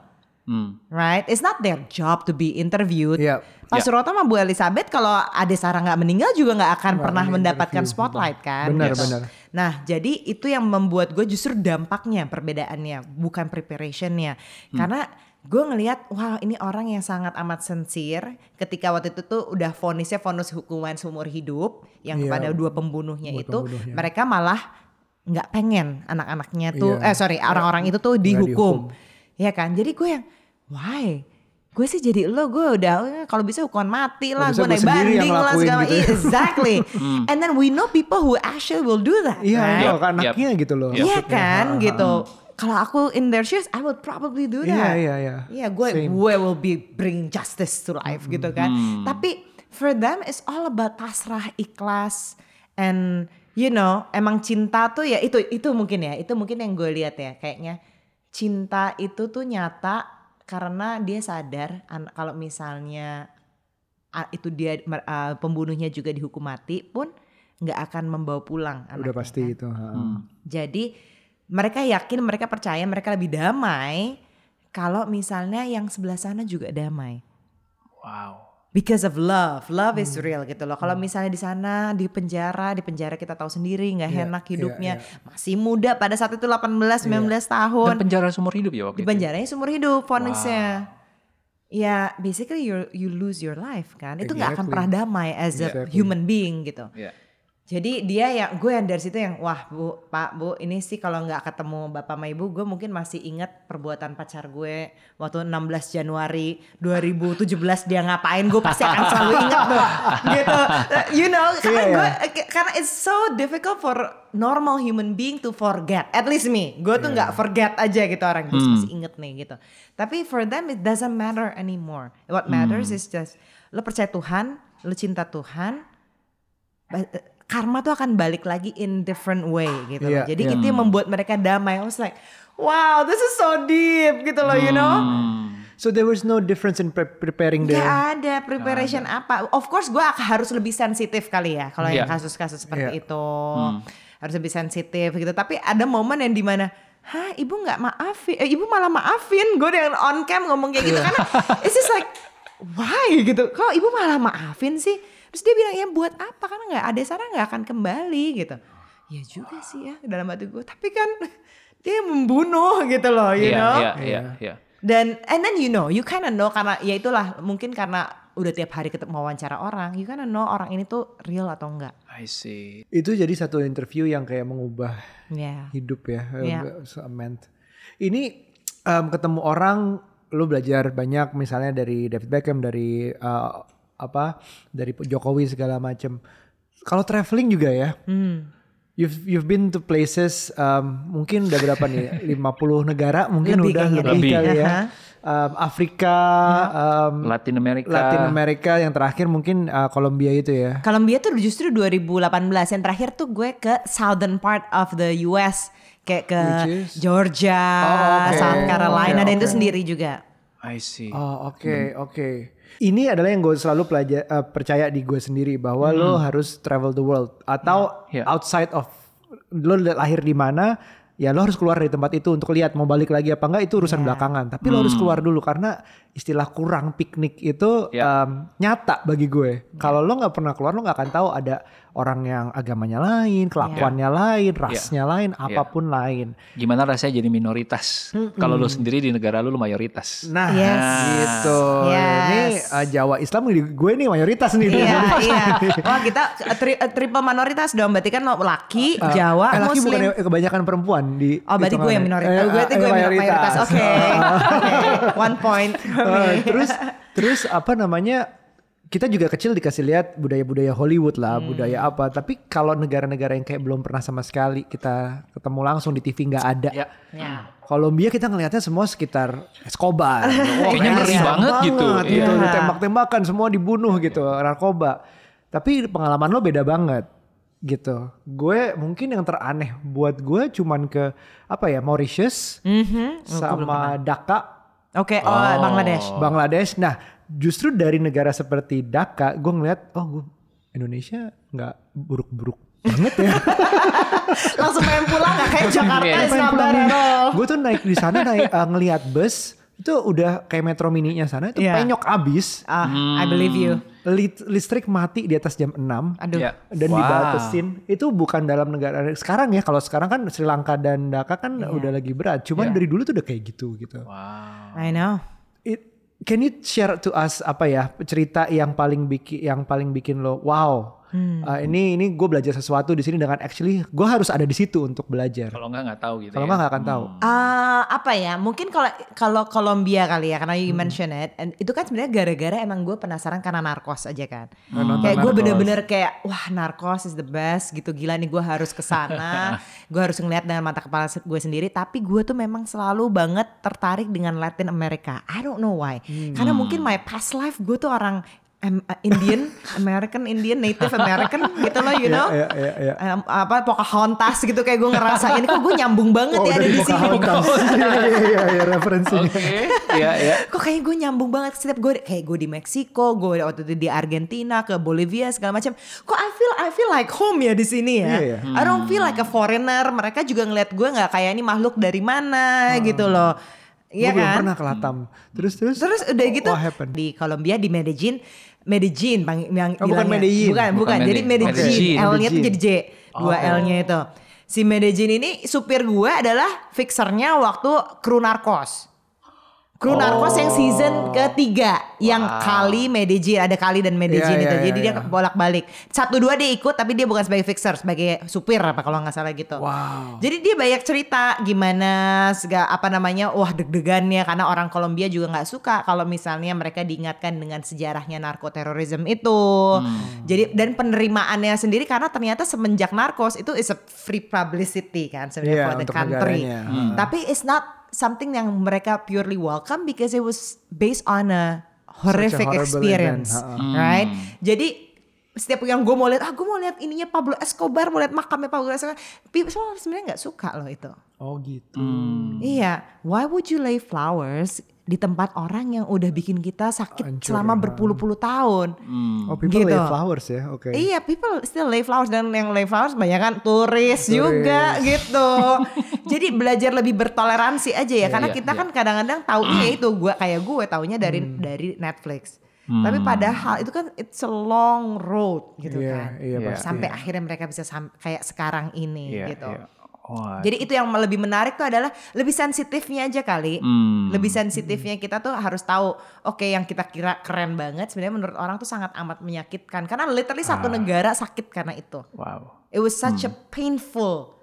Speaker 2: Hmm.
Speaker 1: right? It's not their job to be interviewed.
Speaker 3: Iya.
Speaker 1: Pas
Speaker 2: Iya.
Speaker 1: Suroto sama Bu Elizabeth kalau Ade Sarah nggak meninggal juga nggak akan
Speaker 3: Nggak
Speaker 1: pernah mendapatkan spotlight kan.
Speaker 3: Benar,
Speaker 1: gitu.
Speaker 3: benar.
Speaker 1: Nah jadi itu yang membuat gue justru dampaknya perbedaannya bukan preparationnya.
Speaker 3: Hmm.
Speaker 1: Karena gue ngelihat wah ini orang yang sangat amat sincere ketika waktu itu tuh udah vonisnya vonis hukuman seumur hidup yang
Speaker 3: Iya,
Speaker 1: kepada dua pembunuhnya
Speaker 3: buat
Speaker 1: itu
Speaker 3: pembunuhnya.
Speaker 1: mereka malah nggak pengen anak-anaknya tuh
Speaker 3: Iya.
Speaker 1: eh sorry orang-orang itu tuh dihukum.
Speaker 3: dihukum.
Speaker 1: Ya kan jadi gue yang why gue sih jadi lo gue udah "Eh, kalau bisa hukuman mati lah gue naik
Speaker 3: gue
Speaker 1: banding lah segala
Speaker 3: gitu ya.
Speaker 1: Iya, exactly and then we know people who actually will do that
Speaker 3: Iya,
Speaker 1: right?
Speaker 3: iya,
Speaker 2: Yep,
Speaker 3: ke anaknya gitu loh.
Speaker 2: Yep.
Speaker 1: Iya
Speaker 3: maksudnya.
Speaker 1: kan
Speaker 3: ha,
Speaker 1: gitu. Kalau aku in their shoes, I would probably do
Speaker 3: Iya,
Speaker 1: that.
Speaker 3: iya, iya.
Speaker 1: Iya, gue
Speaker 3: Same.
Speaker 1: gue will be bringing justice to life gitu kan. Tapi for them it's all about pasrah, ikhlas, and you know, emang cinta tuh ya itu itu mungkin ya, itu mungkin yang gue lihat ya, kayaknya cinta itu tuh nyata karena dia sadar kalau misalnya itu dia ah, pembunuhnya juga dihukum mati pun nggak akan membawa pulang
Speaker 3: Udah
Speaker 1: anaknya
Speaker 3: pasti
Speaker 1: kan.
Speaker 3: itu. ha.
Speaker 1: Jadi mereka yakin, mereka percaya, mereka lebih damai kalau misalnya yang sebelah sana juga damai.
Speaker 2: Wow.
Speaker 1: Because of love, love is
Speaker 3: Hmm.
Speaker 1: real gitu loh. Kalau misalnya di sana di penjara, di penjara kita tahu sendiri nggak
Speaker 3: Iya,
Speaker 1: enak
Speaker 3: iya,
Speaker 1: hidupnya,
Speaker 3: iya.
Speaker 1: masih muda pada saat itu 18 19
Speaker 2: Dan
Speaker 1: tahun.
Speaker 2: penjara seumur hidup ya waktu
Speaker 1: Di
Speaker 2: itu.
Speaker 1: penjaranya seumur hidup vonisnya. Ya, basically you you lose your life kan. Itu nggak akan
Speaker 3: Exactly.
Speaker 1: pernah damai as a
Speaker 3: Exactly.
Speaker 1: human being gitu.
Speaker 2: Iya.
Speaker 1: Jadi dia yang gue yang dari situ yang wah bu pak bu ini sih kalau nggak ketemu bapak sama ibu gue mungkin masih ingat perbuatan pacar gue waktu 16 Januari 2017 dia ngapain gue pasti akan selalu ingat tuh. Gitu. You know karena
Speaker 3: Iya,
Speaker 1: gue karena it's so difficult for normal human being to forget at least me. Gue tuh nggak forget aja gitu orang gue masih inget nih gitu. Tapi for them it doesn't matter anymore. What matters is just lo percaya Tuhan? Lo cinta Tuhan? Ba- karma tuh akan balik lagi in different way gitu loh.
Speaker 3: Iya,
Speaker 1: Jadi
Speaker 3: iya.
Speaker 1: itu yang membuat mereka damai. I was like, wow, this is so deep gitu loh, you know.
Speaker 3: So there was no difference in pre- preparing the
Speaker 1: Gak ada preparation apa. Of course gue harus lebih sensitif kali ya kalau yang
Speaker 2: Iya.
Speaker 1: kasus-kasus seperti
Speaker 3: Iya.
Speaker 1: itu. Harus lebih sensitif gitu. Tapi ada momen yang di mana Hah ibu nggak maafin, eh, ibu malah maafin gue dengan on cam ngomong kayak gitu
Speaker 3: Iya.
Speaker 1: karena it's just like why gitu, kok ibu malah maafin sih? Terus dia bilang ya buat apa karena nggak ada Sarah nggak akan kembali gitu. Ya juga sih ya dalam hati gue, tapi kan dia membunuh gitu loh, you
Speaker 2: Iya,
Speaker 1: know.
Speaker 2: iya, iya, iya.
Speaker 1: Dan and then you know, you kinda know karena ya itulah mungkin karena udah tiap hari ketemu wawancara orang, you kinda know orang ini tuh real atau enggak.
Speaker 2: I see.
Speaker 3: itu jadi satu interview yang kayak mengubah
Speaker 1: Ya.
Speaker 3: hidup ya.
Speaker 1: Iya.
Speaker 3: eh, meant. Ini em, ketemu orang lu belajar banyak misalnya dari David Beckham dari eh, apa dari Jokowi segala macem. Kalau traveling juga ya.
Speaker 1: Hmm.
Speaker 3: You've you've been to places um, mungkin udah berapa nih 50 negara mungkin
Speaker 1: Lebih
Speaker 3: udah lebih
Speaker 2: deh.
Speaker 3: kali ya. Um, Afrika, um,
Speaker 2: Latin America.
Speaker 3: Latin Amerika yang terakhir mungkin uh, Kolombia itu ya.
Speaker 1: Kolombia tuh justru 2018 yang terakhir tuh gue ke southern part of the US kayak ke? Georgia,
Speaker 3: Oh, oke.
Speaker 1: South Carolina
Speaker 3: Oke,
Speaker 1: dan itu sendiri juga.
Speaker 2: I see.
Speaker 3: Oh oke oke. Ini adalah yang gue selalu pelajar eh, percaya di gue sendiri bahwa lo harus travel the world atau
Speaker 2: Yeah.
Speaker 3: outside of lo lahir di mana ya lo harus keluar dari tempat itu untuk lihat mau balik lagi apa enggak itu urusan belakangan. Tapi lo harus keluar dulu karena istilah kurang piknik itu
Speaker 2: Yeah.
Speaker 3: em, nyata bagi gue. Kalau lo nggak pernah keluar lo nggak akan tahu ada orang yang agamanya lain, kelakuannya lain, rasnya lain, apa pun lain.
Speaker 2: Gimana rasanya jadi minoritas? Kalau lu sendiri di negara lu lu mayoritas.
Speaker 3: Nah,
Speaker 1: Yes.
Speaker 3: gitu.
Speaker 1: Yes.
Speaker 3: Ini uh, Jawa Islam gue nih mayoritas nih.
Speaker 1: iya, iya. Wah kita tri- eh, triple minoritas dong. Berarti kan lo laki, Jawa,
Speaker 3: Eh, laki
Speaker 1: Muslim.
Speaker 3: bukan kebanyakan perempuan di
Speaker 1: Oh berarti gue yang minoritas.
Speaker 3: Eh,
Speaker 1: gue itu
Speaker 3: eh,
Speaker 1: gue yang mayoritas. Oke. Oke. One point. Me.
Speaker 3: terus terus apa namanya? Kita juga kecil dikasih lihat budaya-budaya Hollywood lah,
Speaker 1: Hmm.
Speaker 3: budaya apa. Tapi kalau negara-negara yang kayak belum pernah sama sekali kita ketemu langsung di TV nggak ada.
Speaker 2: Ya.
Speaker 1: Ya.
Speaker 3: Kolombia kita ngelihatnya semua sekitar Escobar. Wah,
Speaker 2: Kayaknya ngeri
Speaker 3: keren
Speaker 2: banget gitu.
Speaker 3: gitu.
Speaker 1: Iya.
Speaker 3: Ditembak-tembakan semua dibunuh gitu, narkoba. Tapi pengalaman lo beda banget gitu. Gue mungkin yang teraneh buat gue cuman ke apa ya Mauritius
Speaker 1: Mhm.
Speaker 3: sama Dhaka
Speaker 1: Oke, oh, Bangladesh.
Speaker 3: Bangladesh. Nah, justru dari negara seperti Dhaka, gue ngeliat, oh gue Indonesia nggak buruk-buruk banget ya.
Speaker 1: Langsung pengen pulang gak kayak Jakarta at all.
Speaker 3: gue tuh naik di sana naik eh, ngelihat bus itu udah kayak metro mininya sana itu
Speaker 1: Iya.
Speaker 3: penyok abis.
Speaker 1: Ah, I believe you.
Speaker 3: Lit- listrik mati di atas jam 6
Speaker 1: Aduh.
Speaker 2: Ya.
Speaker 3: dan
Speaker 2: Wow.
Speaker 3: dibatasin itu bukan dalam negara sekarang ya kalau sekarang kan Sri Lanka dan Dhaka kan
Speaker 1: Iya.
Speaker 3: udah lagi berat cuman
Speaker 2: Iya.
Speaker 3: dari dulu tuh udah kayak gitu gitu
Speaker 2: Wow.
Speaker 1: I know.
Speaker 3: It- can you share to us apa ya cerita yang paling bikin yang paling bikin lo wow
Speaker 1: Hmm.
Speaker 3: uh, ini ini gue belajar sesuatu di sini dengan actually gue harus ada di situ untuk belajar
Speaker 2: Kalau nggak nggak tahu gitu
Speaker 3: kalau
Speaker 2: ya.
Speaker 3: nggak nggak akan tahu
Speaker 1: Ah, apa ya? Mungkin kalau kalau Kolombia kali ya, karena
Speaker 3: Hmm.
Speaker 1: you mention it, and itu kan sebenarnya gara-gara emang gue penasaran karena narkos aja kan.
Speaker 3: Nonton
Speaker 1: Kayak gue bener-bener kayak wah narkos is the best gitu gila nih gue harus ke sana, gue harus ngeliat dengan mata kepala gue sendiri. Tapi gue tuh memang selalu banget tertarik dengan Latin America. I don't know why.
Speaker 3: Hmm.
Speaker 1: Karena mungkin my past life gue tuh orang uh, Indian, American Indian, Native American gitu loh, you know.
Speaker 3: Iya, iya, iya.
Speaker 1: Em, apa Pocahontas gitu kayak gue ngerasa ini kok gue nyambung banget
Speaker 3: Oh,
Speaker 1: ya ada di sini.
Speaker 3: Pocahontas. Iya, iya, iya, iya, referensinya.
Speaker 2: Oke, iya iya.
Speaker 1: Kok kayak gue nyambung banget setiap gue kayak gue di Meksiko, gue waktu itu di Argentina, ke Bolivia segala macam. Kok I feel I feel like home ya di sini ya.
Speaker 3: Iya, iya.
Speaker 1: I don't feel like a foreigner. Mereka juga ngeliat gue nggak kayak ini makhluk dari mana gitu loh. Iya
Speaker 3: Gue belum
Speaker 1: kan?
Speaker 3: pernah ke Latam. Terus terus.
Speaker 1: Terus udah gitu di Kolombia di Medellin, Medellin bang yang
Speaker 3: Oh, bukan. Medellin.
Speaker 1: Bukan, bukan.
Speaker 2: Bukan
Speaker 1: Jadi
Speaker 2: Medellin.
Speaker 1: L-nya tuh jadi J. Dua
Speaker 2: Oh.
Speaker 1: L-nya itu. Si Medellin ini supir gue adalah fixernya waktu kru narkos. Kru narkos yang season ketiga yang kali Medellin ada kali dan Medellin
Speaker 3: Iya,
Speaker 1: itu
Speaker 3: iya,
Speaker 1: jadi
Speaker 3: iya,
Speaker 1: dia
Speaker 3: iya.
Speaker 1: bolak-balik satu dua dia ikut tapi dia bukan sebagai fixer sebagai supir apa kalau nggak salah gitu
Speaker 3: Wow.
Speaker 1: jadi dia banyak cerita gimana segala apa namanya wah deg-degannya karena orang Kolombia juga nggak suka kalau misalnya mereka diingatkan dengan sejarahnya narkoterorisme itu. Jadi dan penerimaannya sendiri karena ternyata semenjak narkos itu is a free publicity kan sebenarnya
Speaker 3: Iya,
Speaker 1: for the country.
Speaker 3: negaranya. Hmm.
Speaker 1: Tapi it's not something yang mereka purely welcome because it was based on a horrific
Speaker 3: horrible
Speaker 1: experience,
Speaker 3: event, ha-ha.
Speaker 1: right? Jadi setiap yang gue mau lihat, ah gue mau lihat ininya Pablo Escobar, mau lihat makamnya Pablo Escobar. People semua sebenarnya nggak suka loh itu.
Speaker 3: Oh gitu.
Speaker 1: Iya, why would you lay flowers di tempat orang yang udah bikin kita sakit
Speaker 3: Hancur,
Speaker 1: selama berpuluh-puluh tahun?
Speaker 3: Oh people
Speaker 1: Gitu.
Speaker 3: lay flowers ya. Oke.
Speaker 1: Iya, people still lay flowers dan yang lay flowers banyak kan turis, juga gitu. Jadi belajar lebih bertoleransi aja ya, karena
Speaker 2: iya,
Speaker 1: kita
Speaker 2: iya.
Speaker 1: kan kadang-kadang taunya ya itu gua kayak gue taunya dari dari Netflix. Tapi padahal itu kan it's a long road gitu
Speaker 3: Iya,
Speaker 1: kan.
Speaker 3: iya
Speaker 2: Iya.
Speaker 1: Sampai akhirnya mereka bisa sam- kayak sekarang ini
Speaker 2: Iya,
Speaker 1: gitu.
Speaker 2: iya.
Speaker 1: Jadi itu yang lebih menarik tuh adalah lebih sensitifnya aja kali.
Speaker 2: Hmm.
Speaker 1: Lebih sensitifnya kita tuh harus tahu, oke yang kita kira keren banget sebenarnya menurut orang tuh sangat amat menyakitkan karena literally satu
Speaker 2: Ah.
Speaker 1: negara sakit karena itu.
Speaker 2: Wow.
Speaker 1: It was such a painful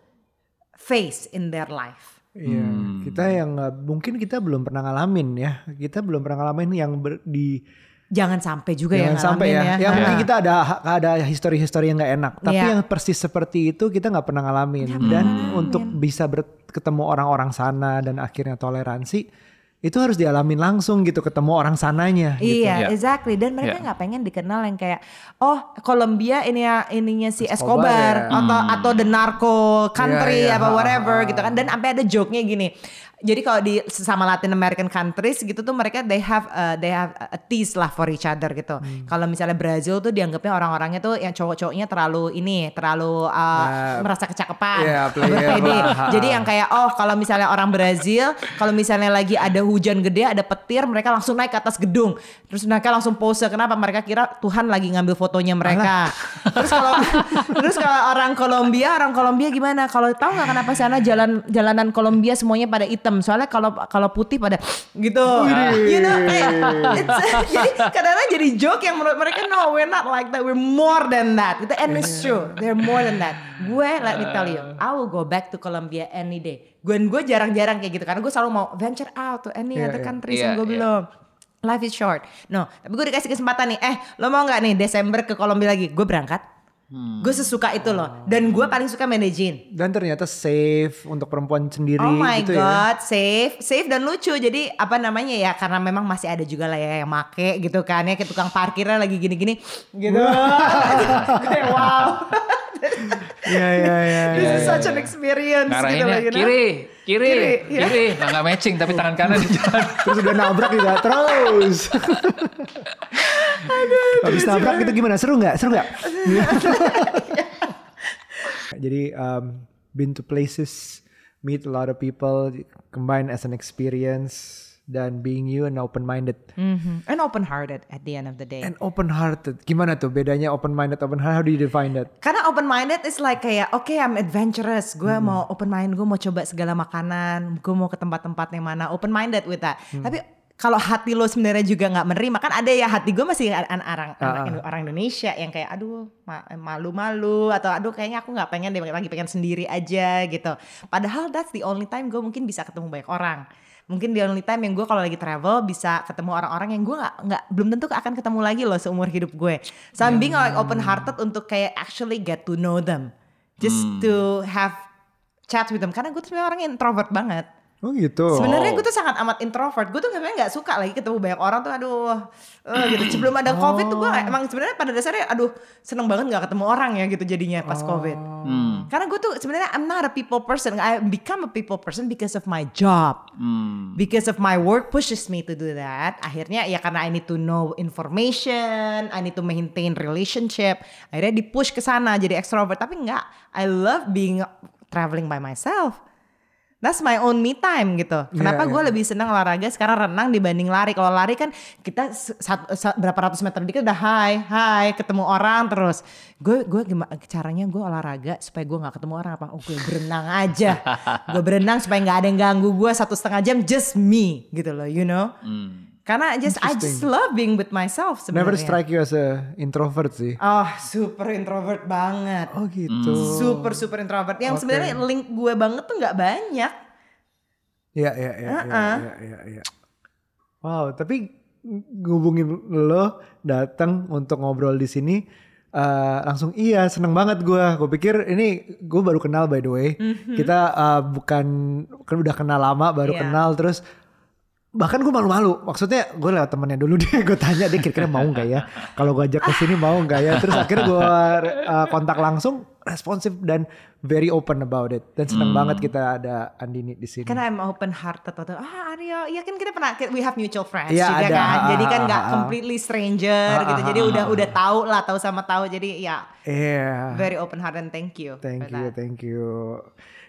Speaker 1: phase in their life.
Speaker 3: Iya,
Speaker 2: Hmm.
Speaker 3: kita yang mungkin kita belum pernah ngalamin ya. Kita belum pernah ngalamin yang ber, di
Speaker 1: Jangan sampai juga
Speaker 3: jangan
Speaker 1: yang
Speaker 3: sampai ya. Yang
Speaker 1: Nah,
Speaker 3: mungkin kita ada ada histori-histori yang nggak enak, tapi
Speaker 1: Iya.
Speaker 3: yang persis seperti itu kita nggak pernah ngalamin. Dan untuk bisa ber- ketemu orang-orang sana dan akhirnya toleransi itu harus dialamin langsung gitu ketemu orang sananya. gitu.
Speaker 1: Iya,
Speaker 2: Iya.
Speaker 1: exactly. Dan mereka
Speaker 2: Iya.
Speaker 1: nggak pengen dikenal yang kayak, oh Kolombia ini ya ininya si
Speaker 3: Escobar
Speaker 1: Escobar,
Speaker 3: ya.
Speaker 1: atau atau the narco country
Speaker 3: Iya, iya,
Speaker 1: apa
Speaker 3: ha,
Speaker 1: whatever
Speaker 3: ha.
Speaker 1: gitu kan. Dan sampai ada joke-nya gini. Jadi kalau di sesama Latin American countries gitu tuh mereka they have uh, they have a tease lah for each other gitu.
Speaker 3: Hmm.
Speaker 1: Kalau misalnya Brazil tuh dianggapnya orang-orangnya tuh yang cowok-cowoknya terlalu ini, terlalu uh,
Speaker 3: Nah,
Speaker 1: merasa
Speaker 3: iya,
Speaker 1: berpede.
Speaker 3: lah, ha.
Speaker 1: Jadi yang kayak oh kalau misalnya orang Brazil, kalau misalnya lagi ada hujan gede, ada petir, mereka langsung naik ke atas gedung. Terus mereka langsung pose. Kenapa? Mereka kira Tuhan lagi ngambil fotonya mereka. terus kalau terus kalau orang Kolombia, orang Kolombia gimana? Kalau tahu nggak kenapa sana jalan jalanan Kolombia semuanya pada hitam? Soalnya kalau kalau putih pada gitu. You know, kayak, it's- jadi kadang-kadang jadi joke yang menurut mereka no, we're not like that. We're more than that. Gitu. And it's true. They're more than that. Gue let me tell you, I will go back to Colombia any day. Gue gue jarang-jarang kayak gitu karena gue selalu mau venture out to any
Speaker 3: Iya,
Speaker 1: other countries
Speaker 2: Iya,
Speaker 1: yang gue
Speaker 2: iya.
Speaker 1: belum. Life is short. No, tapi gue dikasih kesempatan nih. Eh, lo mau nggak nih Desember ke Kolombia lagi? Gue berangkat. Gue sesuka itu loh. Dan gue paling suka Medellin.
Speaker 3: Dan ternyata safe untuk perempuan sendiri
Speaker 1: Oh my
Speaker 3: gitu ya.
Speaker 1: god, safe, safe dan lucu. Jadi apa namanya ya? Karena memang masih ada juga lah ya yang make gitu kan ya, kayak tukang parkirnya lagi gini-gini, gitu. Kayak wow.
Speaker 3: Iya iya iya.
Speaker 1: This
Speaker 3: iya.
Speaker 1: is such an experience gitu know?
Speaker 2: kiri, kiri,
Speaker 1: Kiri,
Speaker 2: kiri,
Speaker 1: ya.
Speaker 2: Nah, nggak matching tapi tangan kanan di jalan.
Speaker 3: Terus udah nabrak juga terus. Habis nabrak itu gimana? Seru nggak? Seru nggak? Jadi um, been to places, meet a lot of people, combine as an experience dan being you and open minded.
Speaker 1: Mhm. And open hearted at the end of the day.
Speaker 3: And open hearted. Gimana tuh bedanya open minded open hearted? How do you define that?
Speaker 1: Karena open minded is like kayak oke I'm adventurous, gue mau open mind, gue mau coba segala makanan, gue mau ke tempat-tempat yang mana open minded with that. Tapi kalau hati lo sebenarnya juga nggak menerima kan ada ya hati gue masih an- an- orang Indo- orang Indonesia yang kayak aduh ma- malu-malu atau aduh kayaknya aku nggak pengen deh lagi pengen sendiri aja gitu. Padahal that's the only time gue mungkin bisa ketemu banyak orang. Mungkin the only time yang gue kalau lagi travel bisa ketemu orang-orang yang gue nggak nggak belum tentu akan ketemu lagi loh seumur hidup gue. So I'm being like open hearted untuk kayak actually get to know them, just to have chat with them. Karena gue tuh sebenarnya orang introvert banget.
Speaker 3: Oh gitu.
Speaker 1: Sebenarnya gue tuh sangat amat introvert. Gue tuh sebenarnya nggak suka lagi ketemu banyak orang tuh. Aduh, eh, gitu. Sebelum ada covid tuh gue emang sebenarnya pada dasarnya, aduh seneng banget nggak ketemu orang ya gitu jadinya pas covid.
Speaker 2: Hmm.
Speaker 1: Karena gue tuh sebenarnya I'm not a people person. I become a people person because of my job.
Speaker 2: Hmm.
Speaker 1: Because of my work pushes me to do that. Akhirnya ya karena I need to know information, I need to maintain relationship. Akhirnya di-push ke sana jadi extrovert. Tapi enggak, I love being traveling by myself. That's my own me time gitu. Kenapa
Speaker 3: Iya,
Speaker 1: gue
Speaker 3: iya.
Speaker 1: lebih senang olahraga sekarang renang dibanding lari. Kalau lari kan kita sat- sa- berapa ratus meter dikit udah hai, hai, ketemu orang terus. Gue gue gimana caranya gue olahraga supaya gue nggak ketemu orang apa? Oh gue berenang aja. gue berenang supaya nggak ada yang ganggu gue satu setengah jam just me gitu loh, you know.
Speaker 2: Hmm.
Speaker 1: Karena I just I just love being with myself sebenarnya.
Speaker 3: Never strike you as a introvert sih.
Speaker 1: Oh super introvert banget.
Speaker 3: Oh gitu.
Speaker 1: Super super introvert. Yang
Speaker 3: Oke.
Speaker 1: sebenarnya link gue banget tuh nggak banyak.
Speaker 3: Iya iya iya iya iya iya. iya. Wow, tapi ngubungin lo datang untuk ngobrol di sini eh, langsung iya seneng banget gue. Gue pikir ini gue baru kenal by the way. Kita eh, bukan kan udah kenal lama baru
Speaker 1: Iya.
Speaker 3: kenal terus bahkan gue malu-malu maksudnya gue lewat temennya dulu dia gue tanya dia kira-kira mau nggak ya kalau gue ajak ke sini mau nggak ya terus akhirnya gue uh, kontak langsung responsif dan very open about it dan seneng banget kita ada Andini di sini
Speaker 1: Kan I'm open hearted atau ah Aryo, ya kan kita pernah we have mutual friends
Speaker 3: Iya,
Speaker 1: juga
Speaker 3: ada.
Speaker 1: kan. Jadi kan nggak
Speaker 3: Ah, ah, ah.
Speaker 1: completely stranger gitu. Jadi
Speaker 3: ah,
Speaker 1: udah
Speaker 3: ah,
Speaker 1: udah tahu lah, tahu sama tahu. Jadi ya
Speaker 3: Iya.
Speaker 1: very open hearted and thank you.
Speaker 3: Thank you,
Speaker 1: that.
Speaker 3: thank you.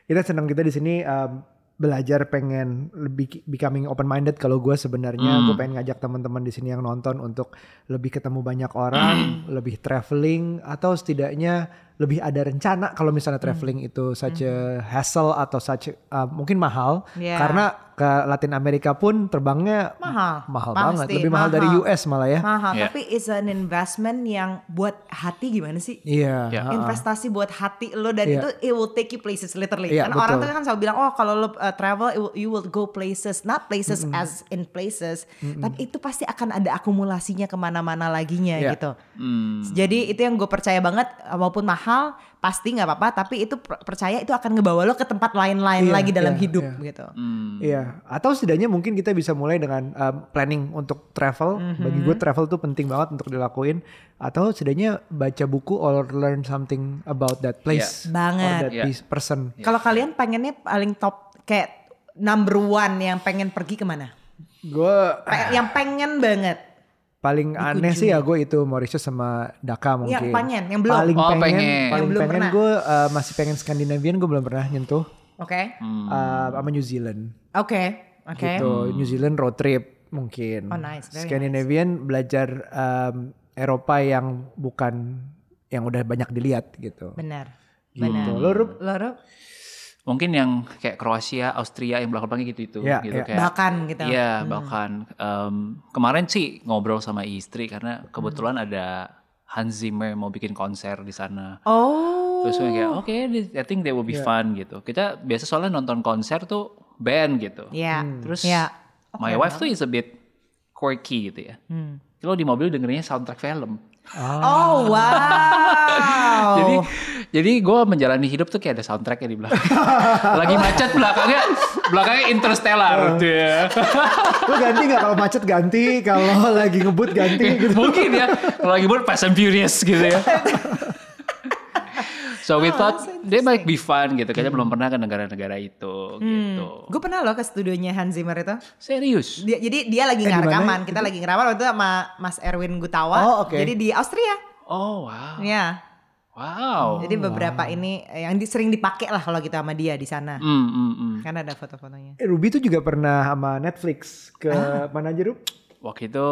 Speaker 3: Kita senang kita di sini um, belajar pengen lebih becoming open minded. Kalau gue sebenarnya gue pengen ngajak teman-teman di sini yang nonton untuk lebih ketemu banyak orang, lebih traveling atau setidaknya lebih ada rencana kalau misalnya traveling itu such a hassle atau such a- uh, mungkin mahal
Speaker 1: Yeah.
Speaker 3: karena ke Latin Amerika pun terbangnya
Speaker 1: Mahal.
Speaker 3: mahal
Speaker 1: Pasti,
Speaker 3: banget, lebih mahal, dari
Speaker 1: mahal.
Speaker 3: US malah ya.
Speaker 1: Mahal,
Speaker 2: Iya.
Speaker 1: tapi it's an investment yang buat hati gimana sih?
Speaker 3: Iya.
Speaker 2: Iya.
Speaker 3: ha-ha.
Speaker 1: investasi buat hati lo dan
Speaker 3: Iya.
Speaker 1: itu it will take you places literally. Karena orang
Speaker 3: betul.
Speaker 1: tuh kan selalu bilang oh kalau lo uh, travel it will- you will go places, not places as in places, tapi itu pasti akan ada akumulasinya ke mana-mana laginya
Speaker 3: Iya.
Speaker 1: gitu.
Speaker 2: Hmm.
Speaker 1: Jadi itu yang gue percaya banget walaupun mahal pasti nggak apa-apa tapi itu per- percaya itu akan ngebawa lo ke tempat lain-lain
Speaker 3: Iya,
Speaker 1: lagi dalam
Speaker 3: iya,
Speaker 1: hidup
Speaker 3: iya.
Speaker 1: gitu.
Speaker 2: Hmm.
Speaker 3: Iya, atau setidaknya mungkin kita bisa mulai dengan um, planning untuk travel. Bagi gue travel tuh penting banget untuk dilakuin. Atau setidaknya baca buku or learn something about that place
Speaker 1: Banget.
Speaker 3: or that
Speaker 2: Iya.
Speaker 3: pe- person.
Speaker 1: Kalau kalian pengennya paling top kayak number one yang pengen pergi ke mana?
Speaker 3: Gue
Speaker 1: Pe- yang pengen banget.
Speaker 3: Paling aneh sih ya gue itu Mauritius sama Dhaka mungkin.
Speaker 1: Yang pengen, yang belum.
Speaker 3: Paling
Speaker 2: Oh,
Speaker 3: pengen,
Speaker 2: pengen.
Speaker 3: paling
Speaker 1: Yang belum
Speaker 3: pengen
Speaker 1: pernah.
Speaker 3: gue uh, masih pengen Scandinavian gue belum pernah nyentuh.
Speaker 1: Oke.
Speaker 2: Hmm.
Speaker 3: Uh, sama New Zealand.
Speaker 1: Oke. Oke.
Speaker 3: gitu New Zealand road trip mungkin
Speaker 1: Oh, nice, very
Speaker 3: Scandinavian belajar um, Eropa yang bukan yang udah banyak dilihat gitu
Speaker 1: Benar.
Speaker 3: gitu
Speaker 1: Benar.
Speaker 3: lo Rup?
Speaker 1: Lo?
Speaker 2: Mungkin yang kayak Kroasia, Austria yang belakang-belakang gitu itu,
Speaker 3: Iya,
Speaker 2: gitu
Speaker 3: iya.
Speaker 2: kayak.
Speaker 1: Bahkan gitu.
Speaker 2: Iya, bahkan em, kemarin sih ngobrol sama istri karena kebetulan ada Hans Zimmer mau bikin konser di sana.
Speaker 1: Oh.
Speaker 2: Terus gue kayak oke, I think they will be fun gitu. Kita biasa soalnya nonton konser tuh band gitu.
Speaker 1: Iya.
Speaker 2: Terus
Speaker 1: Iya.
Speaker 2: my wife tuh is a bit quirky gitu ya.
Speaker 1: Hmm.
Speaker 2: Lo di mobil dengerinnya soundtrack film.
Speaker 1: Oh wow.
Speaker 2: Jadi jadi gue menjalani hidup tuh kayak ada soundtracknya di belakang. Lagi macet belakangnya belakangnya Interstellar gitu ya.
Speaker 3: lo ganti nggak kalau macet ganti kalau lagi ngebut ganti gitu
Speaker 2: Mungkin ya kalau lagi buat Fast and Furious gitu ya. So we
Speaker 1: Oh,
Speaker 2: thought they might be fun gitu. Kayaknya belum pernah ke negara-negara itu gitu.
Speaker 1: Gue pernah loh ke studionya Hans Zimmer itu.
Speaker 2: Serius?
Speaker 1: Dia, jadi dia lagi
Speaker 3: Eh,
Speaker 1: nggak
Speaker 3: di mana
Speaker 1: rekaman. Kita lagi ngerekaman waktu itu sama Mas Erwin Gutawa.
Speaker 3: Oh, oke.
Speaker 1: Jadi di Austria.
Speaker 2: Oh wow.
Speaker 1: Ya.
Speaker 2: Wow.
Speaker 1: Jadi beberapa ini eh, yang di- sering dipakai lah kalau kita sama dia di sana.
Speaker 2: Hmm, hmm, hmm.
Speaker 1: Karena ada foto-fotonya.
Speaker 3: Eh, Ruby tuh juga pernah sama Netflix ke mana aja Rub?
Speaker 2: Waktu itu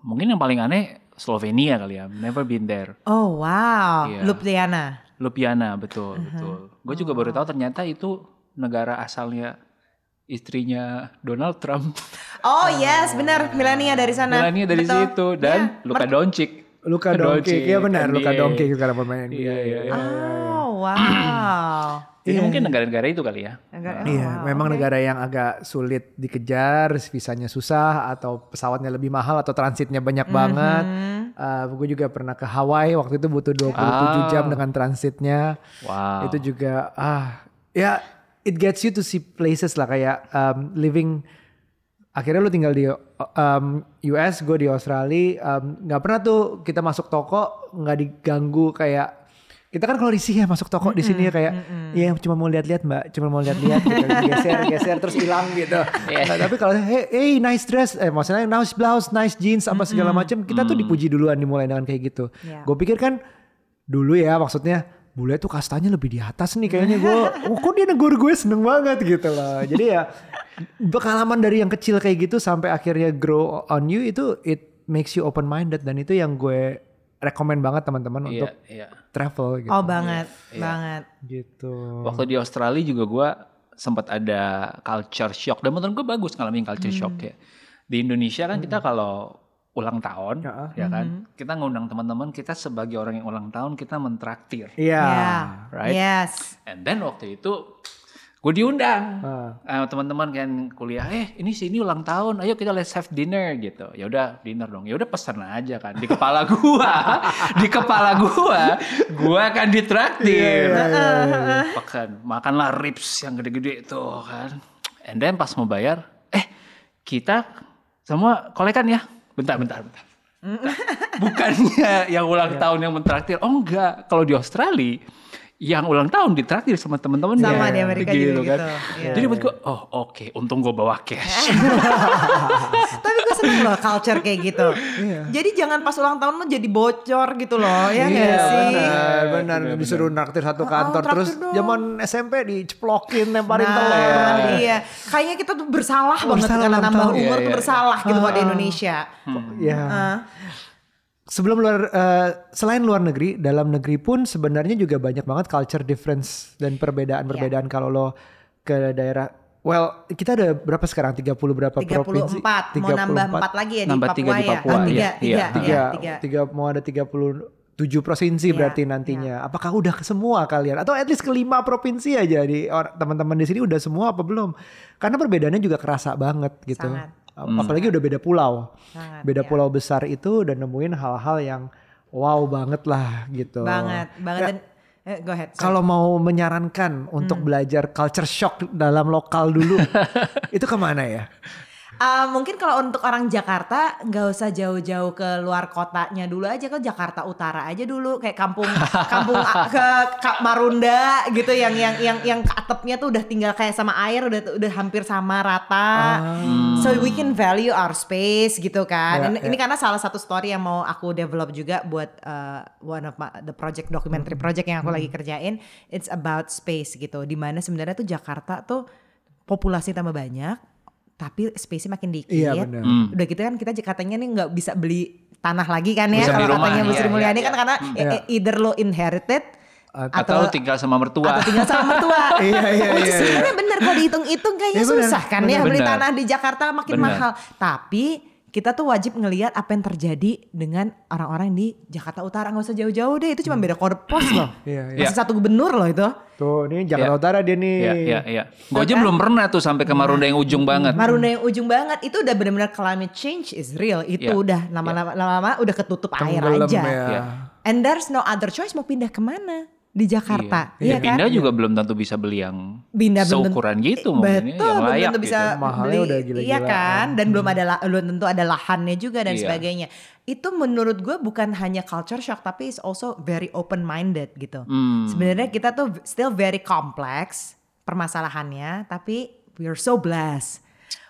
Speaker 2: mungkin yang paling aneh Slovenia kali ya. Never been there.
Speaker 1: Oh wow,
Speaker 2: Iya.
Speaker 1: Ljubljana.
Speaker 2: Ljubljana betul
Speaker 1: Uh-huh.
Speaker 2: betul. Gue juga baru tahu ternyata itu negara asalnya istrinya Donald Trump.
Speaker 1: Oh yes, benar Melania dari sana.
Speaker 2: Melania dari
Speaker 1: Betul.
Speaker 2: situ dan
Speaker 1: Iya.
Speaker 2: Luka Doncic.
Speaker 3: Luka Doncic, iya benar Luka
Speaker 2: NBA.
Speaker 3: Doncic sekarang pemain NBA.
Speaker 2: Iya, iya, iya.
Speaker 1: Oh wow.
Speaker 2: Jadi mungkin negara-negara itu kali ya.
Speaker 1: Agak- oh,
Speaker 3: Iya,
Speaker 1: wow,
Speaker 3: memang
Speaker 1: oke.
Speaker 3: negara yang agak sulit dikejar, visanya susah atau pesawatnya lebih mahal atau transitnya banyak
Speaker 1: Mhm.
Speaker 3: banget. gue juga pernah ke Hawaii waktu itu butuh 27
Speaker 2: Ah.
Speaker 3: jam dengan transitnya.
Speaker 2: Wow.
Speaker 3: Itu juga ah ya it gets you to see places lah kayak um, living akhirnya lu tinggal di um, US, gue di Australia, um, nggak pernah tuh kita masuk toko nggak diganggu kayak kita kan kalau risih ya masuk toko di sini ya kayak ya cuma mau lihat-lihat mbak, cuma mau lihat-lihat gitu, geser geser terus hilang gitu. Nah, tapi kalau hey, hey nice dress, eh maksudnya nice blouse, nice jeans apa segala macam, kita tuh dipuji duluan dimulai dengan kayak gitu.
Speaker 1: Iya.
Speaker 3: Gue pikir kan dulu ya maksudnya bule tuh kastanya lebih di atas nih kayaknya gue oh, kok dia negur gue seneng banget gitu loh jadi ya pengalaman dari yang kecil kayak gitu sampai akhirnya grow on you itu it makes you open minded dan itu yang gue rekomend banget teman-teman
Speaker 2: Iya,
Speaker 3: untuk
Speaker 2: iya.
Speaker 3: travel gitu
Speaker 1: Oh banget, banget.
Speaker 3: gitu
Speaker 2: Waktu di Australia juga gue sempat ada culture shock dan menurut gue bagus ngalamin culture shock ya. Di Indonesia kan kita kalau ulang tahun
Speaker 3: Ya.
Speaker 2: ya kan, kita ngundang teman-teman kita sebagai orang yang ulang tahun kita mentraktir.
Speaker 3: iya
Speaker 1: Ya.
Speaker 2: right?
Speaker 1: Yes.
Speaker 2: And then waktu itu gue diundang. Eh, teman-teman kan kuliah eh ini sini ulang tahun ayo kita let's have dinner gitu. Ya udah dinner dong. Ya udah pesan aja kan di kepala gua. Di kepala gua gua akan ditraktir. Makan makanlah ribs yang gede-gede itu kan. And then pas mau bayar eh kita semua kolekan ya? Bentar bentar bentar. Bukannya yang ulang tahun yang mentraktir oh enggak. Kalau di Australia yang ulang tahun ditraktir sama teman-temannya
Speaker 1: Sama di Amerika juga gitu, iya.
Speaker 2: jadi buat gue oh oke untung gue bawa cash
Speaker 1: Tapi gue seneng loh culture kayak gitu. Jadi jangan pas ulang tahun lo jadi bocor gitu loh, ya nggak
Speaker 3: Iya
Speaker 1: sih?
Speaker 3: benar, benar disuruh naktir satu kantor
Speaker 1: traktir
Speaker 3: terus
Speaker 1: dong.
Speaker 3: zaman SMP diceplokin lemparin
Speaker 1: Nah,
Speaker 3: telur.
Speaker 1: iya. Kayaknya kita tuh bersalah banget
Speaker 3: Bersalah
Speaker 1: karena nambah
Speaker 3: tahun.
Speaker 1: umur
Speaker 2: Iya,
Speaker 1: tuh
Speaker 2: iya.
Speaker 1: bersalah gitu buat di Indonesia.
Speaker 3: Ya.
Speaker 1: Ah.
Speaker 3: Sebelum luar eh, selain luar negeri, dalam negeri pun sebenarnya juga banyak banget culture difference dan perbedaan-perbedaan
Speaker 1: Iya.
Speaker 3: kalau lo ke daerah Well, kita ada berapa sekarang? 30 berapa
Speaker 1: 34,
Speaker 3: provinsi?
Speaker 1: mau nambah 4 lagi ya di
Speaker 2: Nambah
Speaker 1: Papua
Speaker 2: tiga di
Speaker 1: ya.
Speaker 2: Papua,
Speaker 1: Ah, tiga,
Speaker 2: iya,
Speaker 1: tiga,
Speaker 2: iya.
Speaker 3: tiga,
Speaker 1: ya, tiga.
Speaker 3: tiga mau ada 37 provinsi
Speaker 1: Iya,
Speaker 3: berarti nantinya. Apakah udah ke semua kalian atau at least ke lima provinsi aja di or- teman-teman di sini udah semua apa belum? Karena perbedaannya juga kerasa banget gitu.
Speaker 1: Sangat.
Speaker 3: Apalagi udah beda pulau.
Speaker 1: Sangat,
Speaker 3: beda
Speaker 1: iya.
Speaker 3: pulau besar itu dan nemuin hal-hal yang wow banget lah gitu.
Speaker 1: Banget, banget
Speaker 3: Ya,
Speaker 1: eh, go ahead. sorry.
Speaker 3: kalau mau menyarankan untuk belajar culture shock dalam lokal dulu, itu ke mana ya?
Speaker 1: Ah, mungkin kalau untuk orang Jakarta nggak usah jauh-jauh ke luar kotanya dulu aja ke Jakarta Utara aja dulu kayak kampung kampung a- ke Ka- Marunda gitu yang yang yang yang atapnya tuh udah tinggal kayak sama air udah udah hampir sama rata. So we can value our space gitu kan.
Speaker 3: Ya,
Speaker 1: ini,
Speaker 3: ya.
Speaker 1: ini karena salah satu story yang mau aku develop juga buat uh, one of my, the project documentary project yang aku lagi kerjain. It's about space gitu. Di mana sebenarnya tuh Jakarta tuh populasi tambah banyak tapi space-nya makin dikit.
Speaker 3: Iya, benar.
Speaker 2: Hmm.
Speaker 1: Udah gitu kan kita katanya nih nggak bisa beli tanah lagi kan ya
Speaker 2: beli
Speaker 1: kalau katanya Bu Sri
Speaker 2: iya,
Speaker 1: Mulyani
Speaker 2: iya,
Speaker 1: kan karena
Speaker 3: Iya.
Speaker 1: e- e- either lo inherited
Speaker 2: atau, tinggal sama mertua
Speaker 1: atau tinggal sama mertua.
Speaker 3: Iya, iya, iya, iya.
Speaker 1: sebenarnya bener kalau dihitung-hitung kayaknya
Speaker 3: Iya, bener,
Speaker 1: susah kan ya
Speaker 2: bener.
Speaker 1: beli
Speaker 2: Bener.
Speaker 1: tanah di Jakarta makin
Speaker 2: Bener.
Speaker 1: mahal. Tapi kita tuh wajib ngelihat apa yang terjadi dengan orang-orang di Jakarta Utara nggak usah jauh-jauh deh itu cuma beda kode pos loh.
Speaker 3: Iya, iya.
Speaker 1: Masih satu gubernur loh itu.
Speaker 3: Tuh, ini Jakarta
Speaker 2: Iya.
Speaker 3: Utara dia nih.
Speaker 2: Iya, iya, iya. Gue aja belum pernah tuh sampai ke Marunda yang ujung banget.
Speaker 1: Marunda yang ujung banget itu udah benar-benar climate change is real. Itu
Speaker 2: Iya.
Speaker 1: udah lama-lama lama-lama udah ketutup air
Speaker 3: Tenggelam
Speaker 1: aja.
Speaker 3: ya.
Speaker 2: Iya.
Speaker 1: And there's no other choice mau pindah ke mana? Di Jakarta.
Speaker 2: Iya,
Speaker 1: Iya, kan?
Speaker 2: pindah juga belum tentu bisa beli yang
Speaker 1: Pindah belum tentu-
Speaker 2: seukuran gitu mungkin ya,
Speaker 1: Betul,
Speaker 2: yang
Speaker 1: belum
Speaker 2: layak
Speaker 1: tentu bisa
Speaker 2: gitu.
Speaker 3: Mahalnya
Speaker 1: beli,
Speaker 3: udah gila-gilaan.
Speaker 1: iya kan, dan belum ada belum tentu ada lahannya juga dan
Speaker 2: Iya.
Speaker 1: sebagainya. Itu menurut gue bukan hanya culture shock, tapi it's also very open minded gitu.
Speaker 2: Hmm.
Speaker 1: Sebenarnya kita tuh still very complex permasalahannya, tapi we're so blessed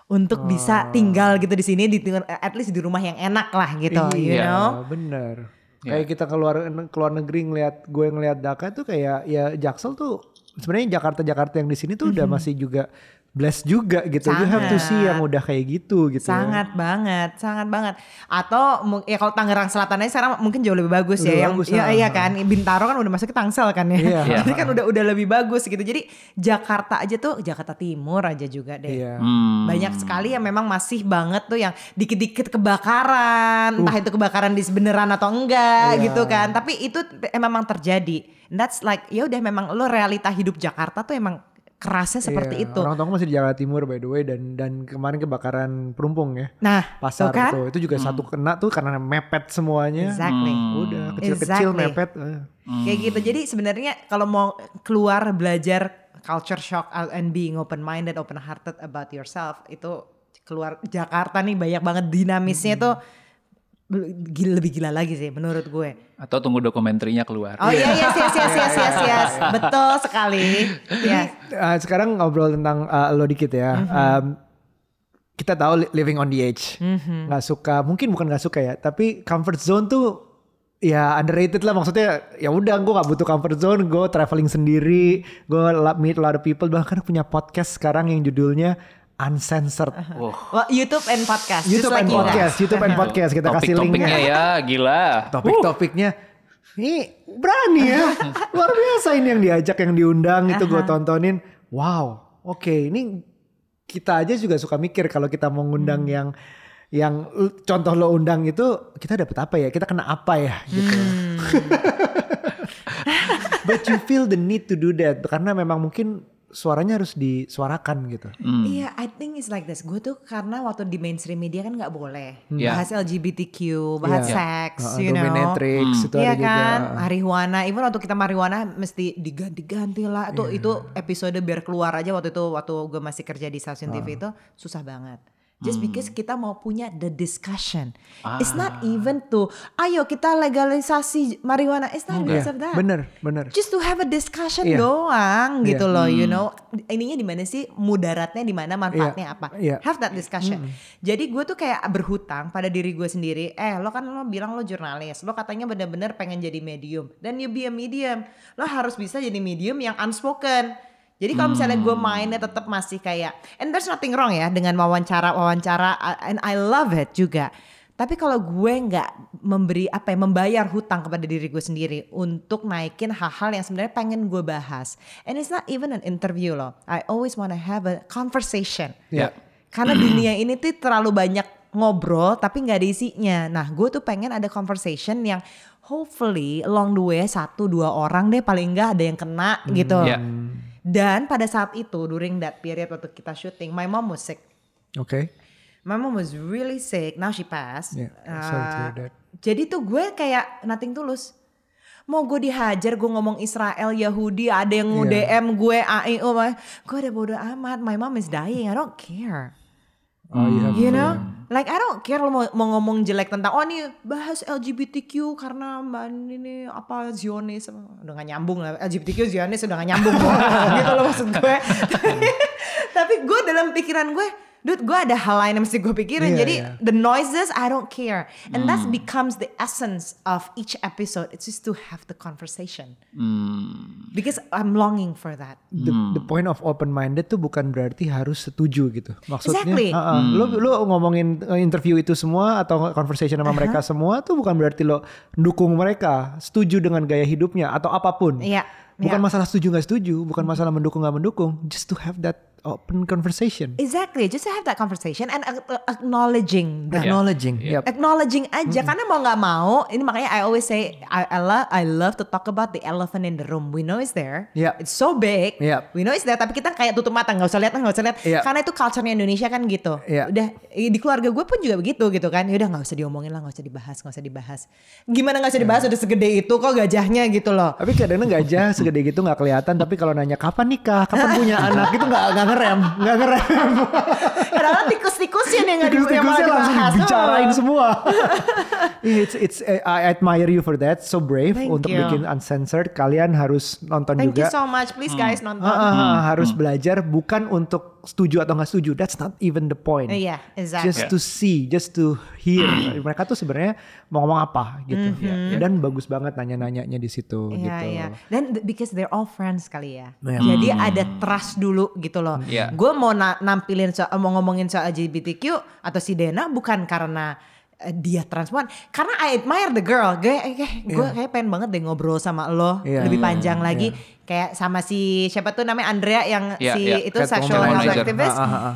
Speaker 1: untuk bisa
Speaker 3: Oh.
Speaker 1: tinggal gitu di sini, di at least di rumah yang enak lah gitu, you
Speaker 2: Iya.
Speaker 1: know.
Speaker 3: bener.
Speaker 2: Ya.
Speaker 3: Kayak kita keluar keluar negeri ngeliat gue ngeliat Dhaka tuh kayak ya Jaksel tuh sebenarnya Jakarta Jakarta yang di sini tuh udah masih juga blessed juga gitu. You have to see yang udah kayak gitu gitu. ya.
Speaker 1: Sangat banget, sangat banget. Atau ya kalau Tangerang Selatan aja sekarang mungkin jauh lebih bagus
Speaker 3: Lebih
Speaker 1: ya. Yang
Speaker 3: bagus,
Speaker 1: ya,
Speaker 3: ah.
Speaker 1: iya kan, Bintaro kan udah masuk ke Tangsel kan ya.
Speaker 3: Iya.
Speaker 1: Jadi kan udah udah lebih bagus gitu. Jadi Jakarta aja tuh Jakarta Timur aja juga deh.
Speaker 3: Iya.
Speaker 2: Hmm.
Speaker 1: Banyak sekali yang memang masih banget tuh yang dikit-dikit kebakaran, entah itu kebakaran di beneran atau
Speaker 3: Uh.
Speaker 1: enggak
Speaker 3: Iya.
Speaker 1: gitu kan. Tapi itu memang terjadi. That's like ya udah memang lo realita hidup Jakarta tuh emang kerasnya seperti
Speaker 3: Iya,
Speaker 1: itu.
Speaker 3: Orang tua masih di Jakarta Timur by the way dan dan kemarin kebakaran perumpung ya.
Speaker 1: Nah,
Speaker 3: Pasar
Speaker 1: tuh kan?
Speaker 3: tuh. Itu juga satu kena tuh karena mepet semuanya.
Speaker 1: Exactly.
Speaker 3: Udah kecil-kecil
Speaker 1: Exactly.
Speaker 3: mepet. eh.
Speaker 1: Kayak gitu. Jadi sebenarnya kalau mau keluar belajar culture shock and being open minded, open hearted about yourself itu keluar Jakarta nih banyak banget dinamisnya tuh gila, lebih gila lagi sih menurut gue.
Speaker 2: Atau tunggu dokumenterinya keluar.
Speaker 1: Oh iya yes yes yes yes yes yes betul sekali. Yes.
Speaker 3: Uh, sekarang ngobrol tentang uh, lo dikit ya.
Speaker 1: Mm-hmm.
Speaker 3: Um, kita tahu li- living on the edge.
Speaker 1: Mm-hmm.
Speaker 3: Nggak suka, mungkin bukan nggak suka ya, tapi comfort zone tuh ya underrated lah maksudnya ya udah gue gak butuh comfort zone gue traveling sendiri gue meet a lot of people bahkan punya podcast sekarang yang judulnya uncensored.
Speaker 2: Wah,
Speaker 1: Well, YouTube and podcast. just
Speaker 3: YouTube
Speaker 1: like
Speaker 3: and
Speaker 1: you guys.
Speaker 3: podcast YouTube and podcast. Kita kasih
Speaker 2: topik-topiknya
Speaker 3: linknya.
Speaker 2: ya gila.
Speaker 3: topik-topiknya ini berani ya. Luar biasa ini yang diajak yang diundang itu gue tontonin. Wow oke. Ini kita aja juga suka mikir kalau kita mau ngundang
Speaker 1: Hmm.
Speaker 3: yang yang contoh lo undang itu kita dapat apa ya? Kita kena apa ya? Gitu.
Speaker 1: Hmm.
Speaker 3: but you feel the need to do that. Karena memang mungkin suaranya harus disuarakan gitu
Speaker 2: Hmm.
Speaker 1: Iya, I think it's like this. Gue tuh karena waktu di mainstream media kan nggak boleh
Speaker 2: Iya.
Speaker 1: bahas LGBTQ, bahas
Speaker 3: Iya.
Speaker 1: seks,
Speaker 3: Uh,
Speaker 1: you know.
Speaker 3: dominatrix itu
Speaker 1: Iya
Speaker 3: ada
Speaker 1: kan,
Speaker 3: juga
Speaker 1: marijuana. Even waktu kita marijuana mesti diganti-ganti lah. Itu
Speaker 3: Iya.
Speaker 1: itu episode biar keluar aja waktu itu waktu gue masih kerja di stasiun
Speaker 3: Ah.
Speaker 1: TV itu susah banget. Just because kita mau punya the discussion. It's
Speaker 3: Ah.
Speaker 1: not even to, ayo kita legalisasi marijuana. It's not because of that.
Speaker 3: bener bener
Speaker 1: Just to have a discussion
Speaker 3: Iya.
Speaker 1: doang gitu
Speaker 3: Iya.
Speaker 1: loh, you know. Ininya di mana sih? Mudaratnya di mana, manfaatnya apa?
Speaker 3: Iya.
Speaker 1: Have that discussion. Jadi gue tuh kayak berhutang pada diri gue sendiri. Eh, lo kan lo bilang lo jurnalis, lo katanya bener-bener pengen jadi medium. Dan you be a medium. Lo harus bisa jadi medium yang unspoken. Jadi kalau misalnya gue mainnya tetap masih kayak, and there's nothing wrong ya dengan wawancara wawancara, uh, and I love it juga. Tapi kalau gue nggak memberi apa ya, membayar hutang kepada diri gue sendiri untuk naikin hal-hal yang sebenarnya pengen gue bahas, and it's not even an interview loh. I always wanna have a conversation.
Speaker 2: Ya.
Speaker 1: Karena dunia ini tuh terlalu banyak ngobrol tapi nggak ada isinya. Nah, gue tuh pengen ada conversation yang hopefully along the way satu dua orang deh paling nggak ada yang kena gitu.
Speaker 2: Ya.
Speaker 1: Dan pada saat itu during that period waktu kita syuting, my mom was sick.
Speaker 3: oke
Speaker 1: My mom was really sick. Now she passed.
Speaker 3: Yeah, sorry to hear
Speaker 1: Uh,
Speaker 3: that.
Speaker 1: Jadi tuh gue kayak nothing tulus. Mau gue dihajar, gue ngomong Israel, Yahudi, ada yang
Speaker 3: Iya.
Speaker 1: DM gue, AIO, gue udah bodo amat. My mom is dying, I don't care.
Speaker 3: Oh you have
Speaker 1: You know, like I don't care lo mau, mau ngomong jelek tentang oh nih bahas LGBTQ karena mbak ini apa Zionis udah gak nyambung lah LGBTQ Zionis udah gak nyambung. Gitu loh maksud gue. tapi, tapi gue dalam pikiran gue, dude gue ada hal lain yang mesti gue pikirin.
Speaker 3: Iya,
Speaker 1: Jadi
Speaker 3: iya.
Speaker 1: the noises I don't care, and that becomes the essence of each episode. It's just to have the conversation
Speaker 2: Hmm.
Speaker 1: because I'm longing for that.
Speaker 3: the, the point of open minded tuh bukan berarti harus setuju gitu. Maksudnya,
Speaker 1: Exactly.
Speaker 3: uh-uh, lo lo ngomongin uh, interview itu semua atau conversation sama mereka semua tuh bukan berarti lo dukung mereka, setuju dengan gaya hidupnya atau apa pun.
Speaker 1: Iya,
Speaker 3: Bukan
Speaker 1: iya.
Speaker 3: masalah setuju nggak setuju, bukan masalah mendukung nggak mendukung, just to have that open conversation.
Speaker 1: Exactly, just to have that conversation and ac- acknowledging them.
Speaker 3: Acknowledging. Yep.
Speaker 1: Acknowledging aja karena mau nggak mau ini makanya I always say I, I love I love to talk about the elephant in the room we know it's there
Speaker 3: Yep.
Speaker 1: it's so big
Speaker 3: Yep.
Speaker 1: we know it's there tapi kita kayak tutup mata nggak usah lihat nggak usah lihat
Speaker 3: Yep.
Speaker 1: karena itu culture-nya Indonesia kan gitu
Speaker 3: Yep.
Speaker 1: udah di keluarga gue pun juga begitu gitu kan ya udah nggak usah diomongin lah nggak usah dibahas nggak usak dibahas gimana nggak usah dibahas udah segede itu kok gajahnya gitu loh
Speaker 3: Tapi kadang-kadang gajah segede gitu nggak kelihatan. Tapi kalau nanya kapan nikah, kapan punya anak itu nggak nggak ngerem, nggak ngerem.
Speaker 1: kadang-kadang tikus-tikusnya yang nggak malah
Speaker 3: Tikus-tikusnya langsung
Speaker 1: dibahas
Speaker 3: dibicarain semua. Yeah, it's it's I admire you for that. So brave
Speaker 1: Thank
Speaker 3: untuk
Speaker 1: you.
Speaker 3: bikin uncensored. Kalian harus nonton
Speaker 1: thank you
Speaker 3: juga.
Speaker 1: so much please guys nonton
Speaker 3: Ah, ah, ah, harus belajar bukan untuk setuju atau nggak setuju. That's not even the point.
Speaker 1: Iya, exactly.
Speaker 3: Just to see, just to hear. Mereka tuh sebenarnya mau ngomong apa gitu. Dan bagus banget nanya-nanyanya di situ
Speaker 1: Iya
Speaker 3: gitu.
Speaker 1: iya. Dan because they're all friends kali ya.
Speaker 3: Iya.
Speaker 1: Jadi ada trust dulu gitu loh.
Speaker 2: Iya.
Speaker 1: Gue mau na- nampilin soal mau ngomongin soal LGBTQ atau si Dena bukan karena eh, dia transpuan, karena I admire the girl. Gue gue kayak pengen banget deh ngobrol sama lo
Speaker 3: Iya.
Speaker 1: lebih
Speaker 3: Iya,
Speaker 1: panjang lagi. Kayak sama si siapa tuh namanya Andrea yang
Speaker 2: Iya,
Speaker 1: si
Speaker 2: iya.
Speaker 1: itu
Speaker 3: Cat
Speaker 1: sexual health activist.
Speaker 3: Ah, ah, ah.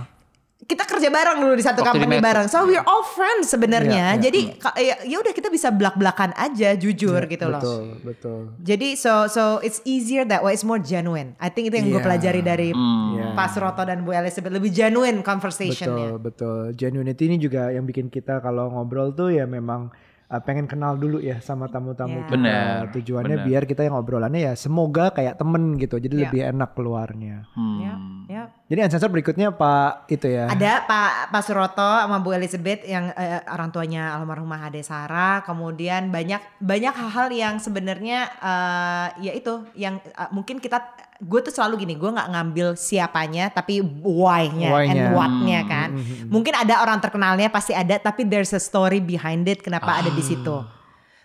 Speaker 1: Kita kerja bareng dulu di satu
Speaker 2: Waktu di
Speaker 1: company
Speaker 2: Metro.
Speaker 1: bareng. So we're all friends sebenarnya.
Speaker 3: Iya, iya.
Speaker 1: Jadi ka- ya ya udah kita bisa belak-belakan aja jujur gitu loh.
Speaker 3: Betul, betul.
Speaker 1: Jadi so so it's easier that way, it's more genuine. I think itu yang gue
Speaker 3: Yeah.
Speaker 1: pelajari dari
Speaker 3: Yeah.
Speaker 1: Pak Suroto dan Bu Elizabeth lebih genuine conversationnya.
Speaker 3: Betul, betul. Genuinity ini juga yang bikin kita kalau ngobrol tuh ya memang uh, pengen kenal dulu ya sama tamu-tamu
Speaker 1: Iya.
Speaker 3: kita.
Speaker 2: Benar,
Speaker 3: Tujuannya
Speaker 2: benar.
Speaker 3: biar kita yang ngobrolannya ya semoga kayak temen gitu. Jadi
Speaker 1: Iya.
Speaker 3: lebih enak keluarnya.
Speaker 2: Hmm.
Speaker 1: Ya, ya.
Speaker 3: Jadi ancestor berikutnya Pak itu ya.
Speaker 1: Ada Pak Pak Suroto sama Bu Elizabeth yang eh, orang tuanya almarhumah Ade Sarah, kemudian banyak banyak hal-hal yang sebenarnya eh, ya itu yang eh, mungkin kita gue tuh selalu gini, gue nggak ngambil siapanya tapi why-nya
Speaker 3: Why-nya.
Speaker 1: and what-nya kan. Mungkin ada orang terkenalnya pasti ada tapi there's a story behind it kenapa ada di situ.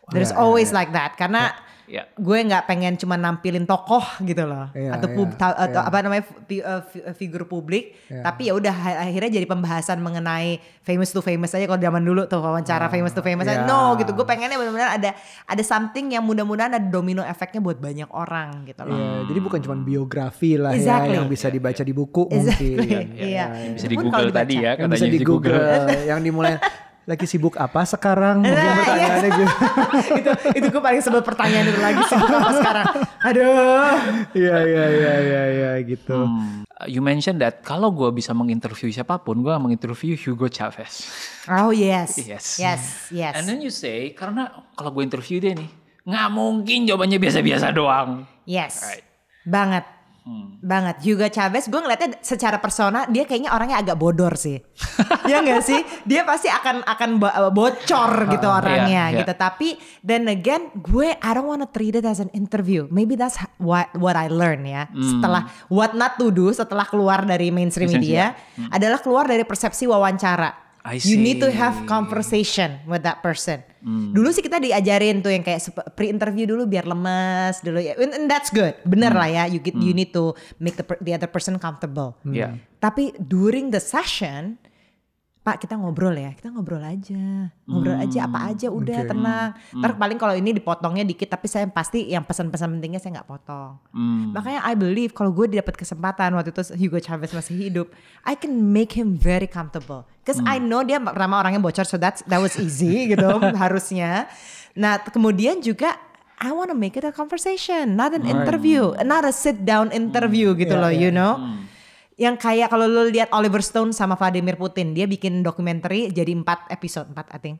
Speaker 1: There's always like that karena
Speaker 2: Ya.
Speaker 1: gue nggak pengen cuma nampilin tokoh gitu loh
Speaker 3: Iya,
Speaker 1: atau
Speaker 3: iya,
Speaker 1: pub- ta- atau
Speaker 3: iya.
Speaker 1: apa namanya fi- uh, fi- uh, figur publik tapi ya udah akhirnya jadi pembahasan mengenai famous to famous aja kalau zaman dulu tuh wawancara famous to famous
Speaker 3: iya.
Speaker 1: aja no gitu gue pengennya benar-benar ada ada something yang mudah-mudahan ada domino efeknya buat banyak orang gitu loh
Speaker 3: Iya, jadi bukan cuma biografi lah
Speaker 1: Exactly.
Speaker 3: ya yang bisa dibaca di buku
Speaker 1: Exactly.
Speaker 3: mungkin.
Speaker 1: Iya.
Speaker 2: Bisa di
Speaker 1: Pun kalau
Speaker 2: Google tadi ya
Speaker 3: Yang
Speaker 2: katanya
Speaker 3: bisa di Google,
Speaker 1: Iya.
Speaker 3: yang dimulai lagi sibuk apa sekarang? Mungkin
Speaker 1: Nah,
Speaker 3: pertanyaannya gitu.
Speaker 1: itu itu gue paling sebel pertanyaan itu lagi sih apa sekarang aduh
Speaker 3: Iya iya iya iya iya gitu.
Speaker 2: Hmm. You mentioned that kalau gue bisa menginterview siapa pun, gue menginterview Hugo Chavez.
Speaker 1: oh yes
Speaker 2: Yes.
Speaker 1: yes yes
Speaker 2: And then you say, karena kalau gue interview dia nih, nggak mungkin jawabannya biasa-biasa doang.
Speaker 1: Yes.
Speaker 2: Right.
Speaker 1: Banget. Banget. Juga Chavez gue ngeliatnya secara persona dia kayaknya orangnya agak bodor sih. ya enggak sih? Dia pasti akan akan bo- bocor gitu orangnya
Speaker 2: Iya, iya.
Speaker 1: gitu. Tapi then again gue I don't wanna treat it as an interview. Maybe that's what what I learn ya. Setelah what not to do setelah keluar dari mainstream
Speaker 2: Mainstream,
Speaker 1: media adalah keluar dari persepsi wawancara.
Speaker 2: I
Speaker 1: You need to have conversation with that person. Dulu sih kita diajarin tuh yang kayak pre-interview dulu biar lemes dulu ya. And, that's good. Bener lah ya. You get, you need to make the the other person comfortable.
Speaker 2: Ya.
Speaker 1: Tapi during the session, Pak kita ngobrol ya, kita ngobrol aja, ngobrol aja apa aja udah
Speaker 3: Oke.
Speaker 1: tenang. Ntar paling kalau ini dipotongnya dikit, tapi saya pasti yang pesan-pesan pentingnya saya nggak potong.
Speaker 2: Hmm.
Speaker 1: Makanya I believe kalau gue dapat kesempatan waktu itu Hugo Chavez masih hidup, I can make him very comfortable. Cause I know dia pertama orangnya bocor, so that's that was easy gitu harusnya. Nah kemudian juga I wanna make it a conversation, not an interview, not a sit down interview gitu
Speaker 3: Yeah,
Speaker 1: loh,
Speaker 3: yeah.
Speaker 1: you know. Yang kayak kalau lu lihat Oliver Stone sama Vladimir Putin, dia bikin dokumenter jadi empat episode, empat I think.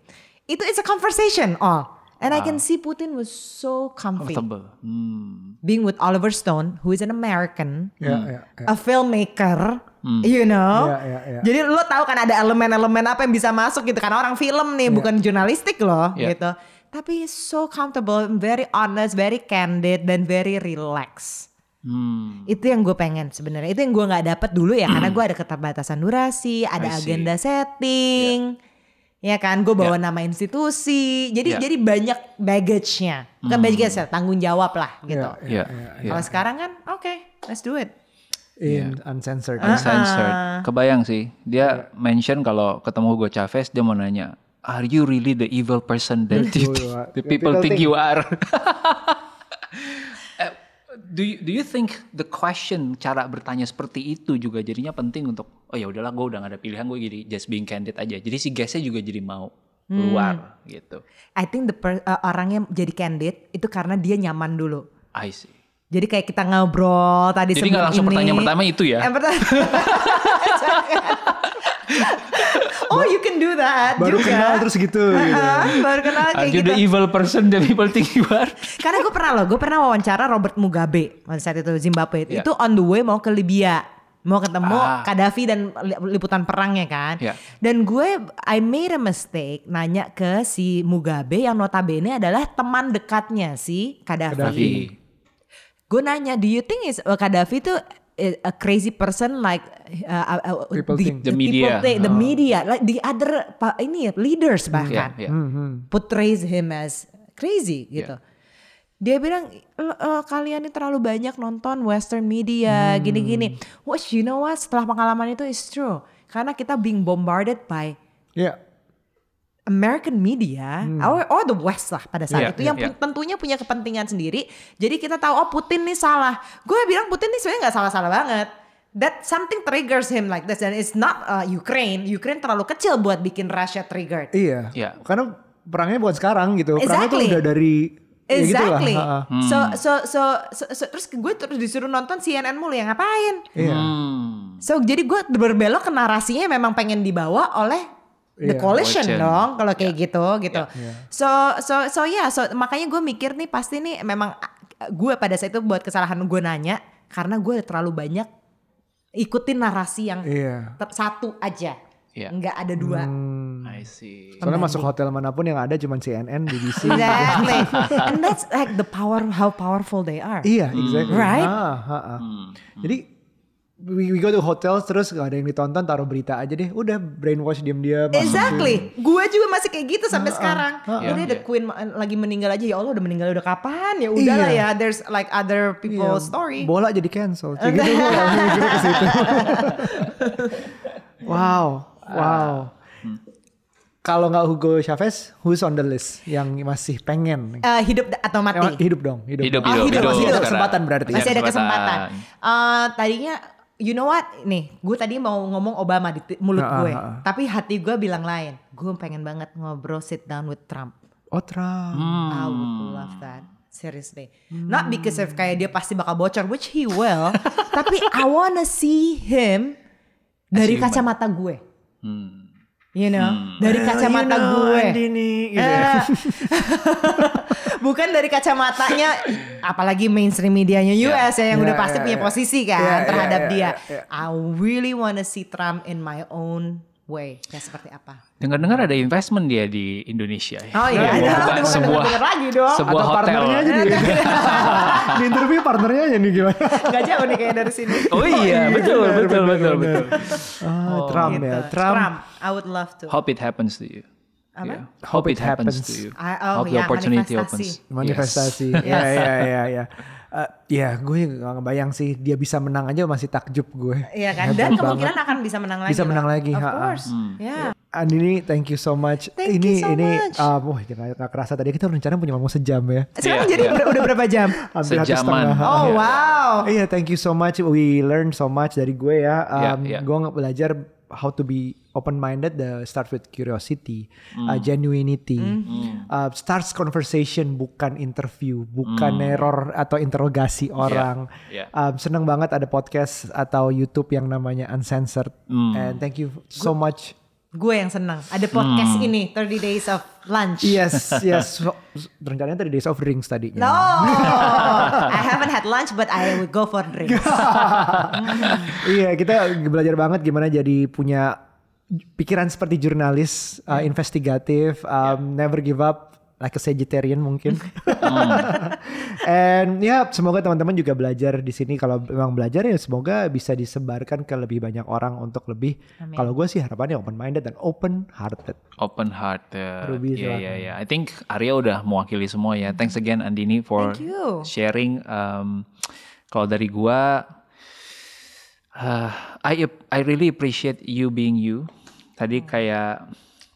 Speaker 1: Itu it's a conversation all. And I can see Putin was so comfy.
Speaker 2: Comfortable. Hmm.
Speaker 1: Being with Oliver Stone, who is an American,
Speaker 3: Ya, ya, ya.
Speaker 1: a filmmaker, you know.
Speaker 3: Iya, iya, iya.
Speaker 1: Jadi lo tahu kan ada elemen-elemen apa yang bisa masuk gitu karena orang film nih bukan jurnalistik loh
Speaker 2: Iya.
Speaker 1: gitu. Tapi so comfortable, very honest, very candid dan very relaxed.
Speaker 2: Hmm.
Speaker 1: Itu yang gue pengen sebenarnya. Itu yang gue nggak dapet dulu ya karena gue ada keterbatasan durasi, ada agenda setting. Ya kan, gue bawa nama institusi. Jadi
Speaker 2: Yeah.
Speaker 1: jadi banyak baggage-nya. Bukan baggage ya, tanggung jawab lah gitu.
Speaker 3: Ya,
Speaker 2: Ya.
Speaker 1: Kalau sekarang kan, oke, let's do it.
Speaker 3: In uncensored.
Speaker 2: Uncensored. Kebayang sih. Dia mention kalau ketemu Hugo Chavez dia mau nanya, "Are you really the evil person that you
Speaker 3: iya.
Speaker 2: the
Speaker 3: The
Speaker 2: people
Speaker 3: people
Speaker 2: think
Speaker 3: think."
Speaker 2: you are?" Do you, do you think the question cara bertanya seperti itu juga jadinya penting untuk oh ya udahlah gue udah gak ada pilihan gue jadi just being candid aja. Jadi si guestnya juga jadi mau keluar gitu.
Speaker 1: I think the per- uh, orang yang jadi candid itu karena dia nyaman dulu.
Speaker 2: I see.
Speaker 1: Jadi kayak kita ngobrol tadi
Speaker 2: Jadi
Speaker 1: sebelum
Speaker 2: nggak langsung
Speaker 1: ini.
Speaker 2: pertanyaan pertama itu ya?
Speaker 1: Yang pertama. oh you can do that
Speaker 3: Baru
Speaker 1: juga.
Speaker 3: kenal terus gitu. gitu.
Speaker 1: Ah, baru kenal
Speaker 2: Are
Speaker 1: kayak
Speaker 2: you
Speaker 1: gitu.
Speaker 2: the evil person that people think you are?
Speaker 1: Karena gue pernah loh, gue pernah wawancara Robert Mugabe pada saat itu Zimbabwe.
Speaker 2: Iya.
Speaker 1: Itu on the way mau ke Libya, mau ketemu
Speaker 2: Ah.
Speaker 1: Gaddafi dan li- liputan perangnya kan.
Speaker 2: Iya.
Speaker 1: Dan gue I made a mistake nanya ke si Mugabe yang notabene adalah teman dekatnya si Gaddafi.
Speaker 2: Tapi
Speaker 1: Gue nanya, do you think is uh, Gaddafi itu a crazy person like uh, uh, uh,
Speaker 3: People think.
Speaker 2: The media.
Speaker 1: people think, the media, like the other ini leaders bahkan
Speaker 2: ya, ya.
Speaker 1: portrays him as crazy gitu. Dia bilang "Eh, eh, kalian ini terlalu banyak nonton western media gini-gini. Which you know what? Setelah pengalaman itu is true. Karena kita being bombarded by
Speaker 3: Iya.
Speaker 1: American media or, or the West lah pada saat
Speaker 2: Iya,
Speaker 1: itu yang
Speaker 2: iya,
Speaker 1: pu- tentunya punya kepentingan sendiri. Jadi kita tahu oh Putin nih salah. Gue bilang Putin nih sebenarnya nggak salah-salah banget. That something triggers him like this and it's not uh, Ukraine. Ukraine terlalu kecil buat bikin Russia triggered.
Speaker 3: Iya.
Speaker 2: Iya.
Speaker 3: Karena perangnya bukan sekarang gitu. Perangnya tuh
Speaker 1: Exactly.
Speaker 3: udah dari ya gitu lah.
Speaker 1: Exactly.
Speaker 3: Ha-ha.
Speaker 1: So, so, so, so, so- terus gue terus disuruh nonton CNN mulu ya ngapain?
Speaker 3: Iya.
Speaker 2: Hmm.
Speaker 1: So jadi gue berbelok ke narasinya memang pengen dibawa oleh the
Speaker 3: Iya.
Speaker 1: coalition
Speaker 2: Coalition.
Speaker 1: dong kalau kayak gitu gitu. So so so ya so makanya gue mikir nih pasti nih memang gue pada saat itu buat kesalahan gue nanya karena gue terlalu banyak ikutin narasi yang
Speaker 3: Iya.
Speaker 1: ter- satu aja,
Speaker 2: Iya.
Speaker 1: nggak ada dua.
Speaker 3: Hmm.
Speaker 2: I see.
Speaker 3: Soalnya masuk hotel mana pun yang ada cuma CNN, BBC.
Speaker 1: Exactly. And that's like the power how powerful they are.
Speaker 3: iya, exactly.
Speaker 1: Right?
Speaker 3: Ah, ha, ha. Jadi we, we go to hotels terus gak ada yang ditonton taruh berita aja deh. Udah brainwash diam-diam.
Speaker 1: Exactly. Gue juga masih kayak gitu sampai sekarang.
Speaker 2: Iya,
Speaker 1: Udah the
Speaker 2: iya.
Speaker 1: queen lagi meninggal aja ya Allah udah meninggal udah kapan? Ya udah lah
Speaker 3: Iya.
Speaker 1: ya. There's like other people's story.
Speaker 3: Bola jadi cancel. Kayak gitu gue mikirnya ke situ. wow, wow. Kalau nggak Hugo Chavez, who's on the list yang masih pengen?
Speaker 1: Eh, hidup atau mati?
Speaker 3: Eh, hidup dong, hidup.
Speaker 2: Hidup,
Speaker 1: Oh,
Speaker 2: hidup,
Speaker 1: hidup,
Speaker 2: hidup.
Speaker 1: masih ada
Speaker 2: sekarang.
Speaker 3: kesempatan berarti.
Speaker 1: Masih ada
Speaker 2: kesempatan.
Speaker 1: kesempatan. Eh, tadinya you know what? Nih, gue tadi mau ngomong Obama di mulut
Speaker 3: Ah, ah,
Speaker 1: gue.
Speaker 3: ah, ah.
Speaker 1: Tapi hati gue bilang lain. Gue pengen banget ngobrol sit down with Trump.
Speaker 3: Oh Trump.
Speaker 2: Hmm.
Speaker 1: I would love that. Seriously. Not because of kayak dia pasti bakal bocor, which he will. tapi I wanna see him dari kacamata gue.
Speaker 2: Hmm.
Speaker 1: You know, dari kacamata
Speaker 3: you know,
Speaker 1: gue.
Speaker 3: Andini, gitu ya.
Speaker 1: Bukan dari kacamatanya, apalagi mainstream medianya US ya yang
Speaker 3: Yeah,
Speaker 1: udah pasti
Speaker 3: yeah,
Speaker 1: punya
Speaker 3: yeah.
Speaker 1: posisi kan
Speaker 3: Yeah, yeah,
Speaker 1: terhadap
Speaker 3: yeah,
Speaker 1: dia.
Speaker 3: yeah, yeah.
Speaker 1: I really wanna see Trump in my own way. Kayak seperti apa?
Speaker 2: Dengar-dengar ada investment dia di Indonesia. ya.
Speaker 1: Oh iya, ada. Udah bukan
Speaker 2: sebuah
Speaker 1: denger lagi dong.
Speaker 2: sebuah
Speaker 3: Atau
Speaker 2: hotel.
Speaker 3: partnernya aja di, di interview partnernya aja nih gimana?
Speaker 1: Gak jauh nih kayak dari sini.
Speaker 2: Oh iya, betul, betul, betul, betul.
Speaker 3: Ah, Trump
Speaker 1: Gitu.
Speaker 3: ya, Trump.
Speaker 1: I would love to.
Speaker 2: Hope it happens to you.
Speaker 1: Apa?
Speaker 2: Yeah. Hope it happens to you.
Speaker 1: I- oh,
Speaker 2: Hope the
Speaker 1: ya,
Speaker 2: opportunity
Speaker 1: manifestasi.
Speaker 2: opens.
Speaker 3: manifestasi.
Speaker 2: Yes.
Speaker 3: Ya ya ya ya. Eh, ya gue gak ngebayang sih dia bisa menang aja masih takjub gue.
Speaker 1: Iya kan, dan kemungkinan akan bisa menang lagi.
Speaker 3: Bisa menang
Speaker 1: loh.
Speaker 3: lagi,
Speaker 1: Of course. Ya.
Speaker 3: Andini, thank you so much.
Speaker 1: Thank
Speaker 3: ini
Speaker 1: you so
Speaker 3: ini
Speaker 1: much.
Speaker 3: ah, wah gak, gak kerasa tadi kita rencana punya ngomong sejam ya.
Speaker 1: Sekarang
Speaker 2: Iya,
Speaker 1: jadi
Speaker 2: iya.
Speaker 1: ber- udah berapa jam?
Speaker 3: Hampir
Speaker 2: Sejaman.
Speaker 3: setengah.
Speaker 1: Oh
Speaker 2: Iya.
Speaker 1: wow.
Speaker 3: Iya, thank you so much. We learn so much dari gue ya.
Speaker 2: Iya,
Speaker 3: Um,
Speaker 2: iya.
Speaker 3: Gue nggak belajar how to be open minded. The start with curiosity, uh, genuinity. Uh, starts conversation bukan interview, bukan error atau interogasi orang.
Speaker 2: iya.
Speaker 3: Um, seneng banget ada podcast atau YouTube yang namanya Uncensored. And thank you so much.
Speaker 1: Gue yang senang. Ada podcast
Speaker 3: Hmm.
Speaker 1: ini 30 Days of Lunch.
Speaker 3: Yes, yes. So, rencananya tadi Days of Drinks tadinya.
Speaker 1: No, I haven't had lunch but I will go for drinks.
Speaker 3: iya kita belajar banget gimana jadi punya pikiran seperti jurnalis uh, investigatif um, never give up like a Sagittarian mungkin and ya semoga teman-teman juga belajar di sini kalau memang belajar ya semoga bisa disebarkan ke lebih banyak orang untuk lebih kalau gue sih harapannya open minded dan open hearted
Speaker 2: Open heart. ya.
Speaker 3: Ruby,
Speaker 2: Iya, iya, iya. I think Arya udah mewakili semua ya. Thanks again Andini for
Speaker 1: Thank you.
Speaker 2: sharing. Um, kalau dari gua, uh, I I really appreciate you being you. Tadi kayak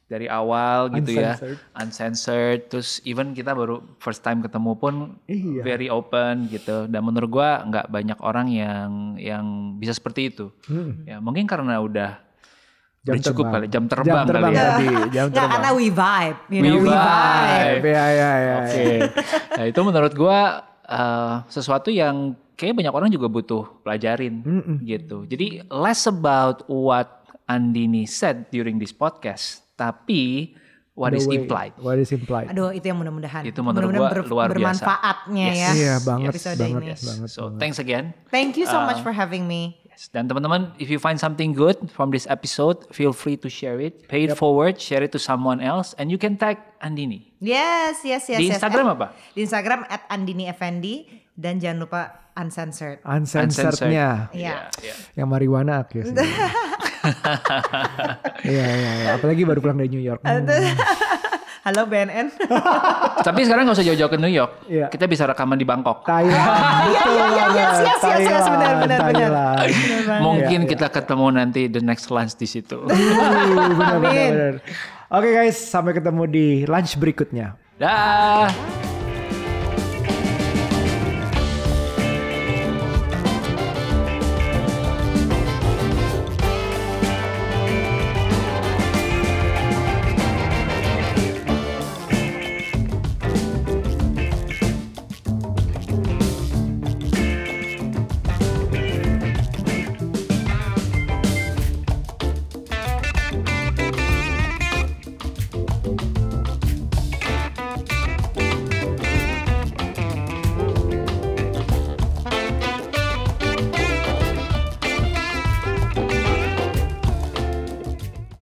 Speaker 2: dari awal gitu
Speaker 3: Uncensored.
Speaker 2: ya, uncensored. Terus even kita baru first time ketemu pun
Speaker 3: Iya.
Speaker 2: very open gitu. Dan menurut gua nggak banyak orang yang yang bisa seperti itu. Ya mungkin karena udah
Speaker 3: Jam
Speaker 2: udah cukup kali jam terbang,
Speaker 3: Jam terbang
Speaker 2: kali ya.
Speaker 3: tadi, jam terbang.
Speaker 1: karena we vibe, you know,
Speaker 2: We
Speaker 1: we, vibe.
Speaker 2: vibe.
Speaker 3: Ya, ya, ya,
Speaker 2: Oke. Nah itu menurut gua eh, sesuatu yang kayak banyak orang juga butuh pelajarin gitu. Jadi less about what Andini said during this podcast, tapi what
Speaker 3: The
Speaker 2: is
Speaker 3: way-
Speaker 2: implied.
Speaker 3: What is implied.
Speaker 1: Aduh, itu yang mudah-mudahan.
Speaker 2: Itu menurut
Speaker 1: mudah-mudahan
Speaker 2: gua luar biasa.
Speaker 1: bermanfaatnya
Speaker 2: Yes.
Speaker 1: ya.
Speaker 3: Iya banget,
Speaker 1: episode
Speaker 3: banget,
Speaker 1: ini.
Speaker 3: banget.
Speaker 2: So thanks again.
Speaker 1: Thank you so
Speaker 2: Uh,
Speaker 1: much for having me.
Speaker 2: Yes. Dan teman-teman, if you find something good from this episode, feel free to share it, pay it forward, share it to someone else, and you can tag Andini.
Speaker 1: Yes, yes, yes.
Speaker 2: Di
Speaker 1: yes.
Speaker 2: Instagram
Speaker 1: At-
Speaker 2: apa?
Speaker 1: Di Instagram at Andini Effendi dan jangan lupa uncensored.
Speaker 3: Uncensored-nya.
Speaker 1: Iya.
Speaker 2: iya.
Speaker 3: Yang marijuana oke sih. Iya, iya, iya. Apalagi baru pulang dari New York. Hmm.
Speaker 1: Halo BNN.
Speaker 2: Tapi sekarang nggak usah jauh-jauh ke New York.
Speaker 3: Iya.
Speaker 2: Kita bisa rekaman di Bangkok.
Speaker 3: Thailand.
Speaker 1: Iya, iya, iya, yes, yes, yes, yes, benar, benar, benar.
Speaker 2: Mungkin kita ketemu nanti the next lunch di situ.
Speaker 3: Benar, benar, benar. Oke guys, sampai ketemu di lunch berikutnya.
Speaker 2: Dah.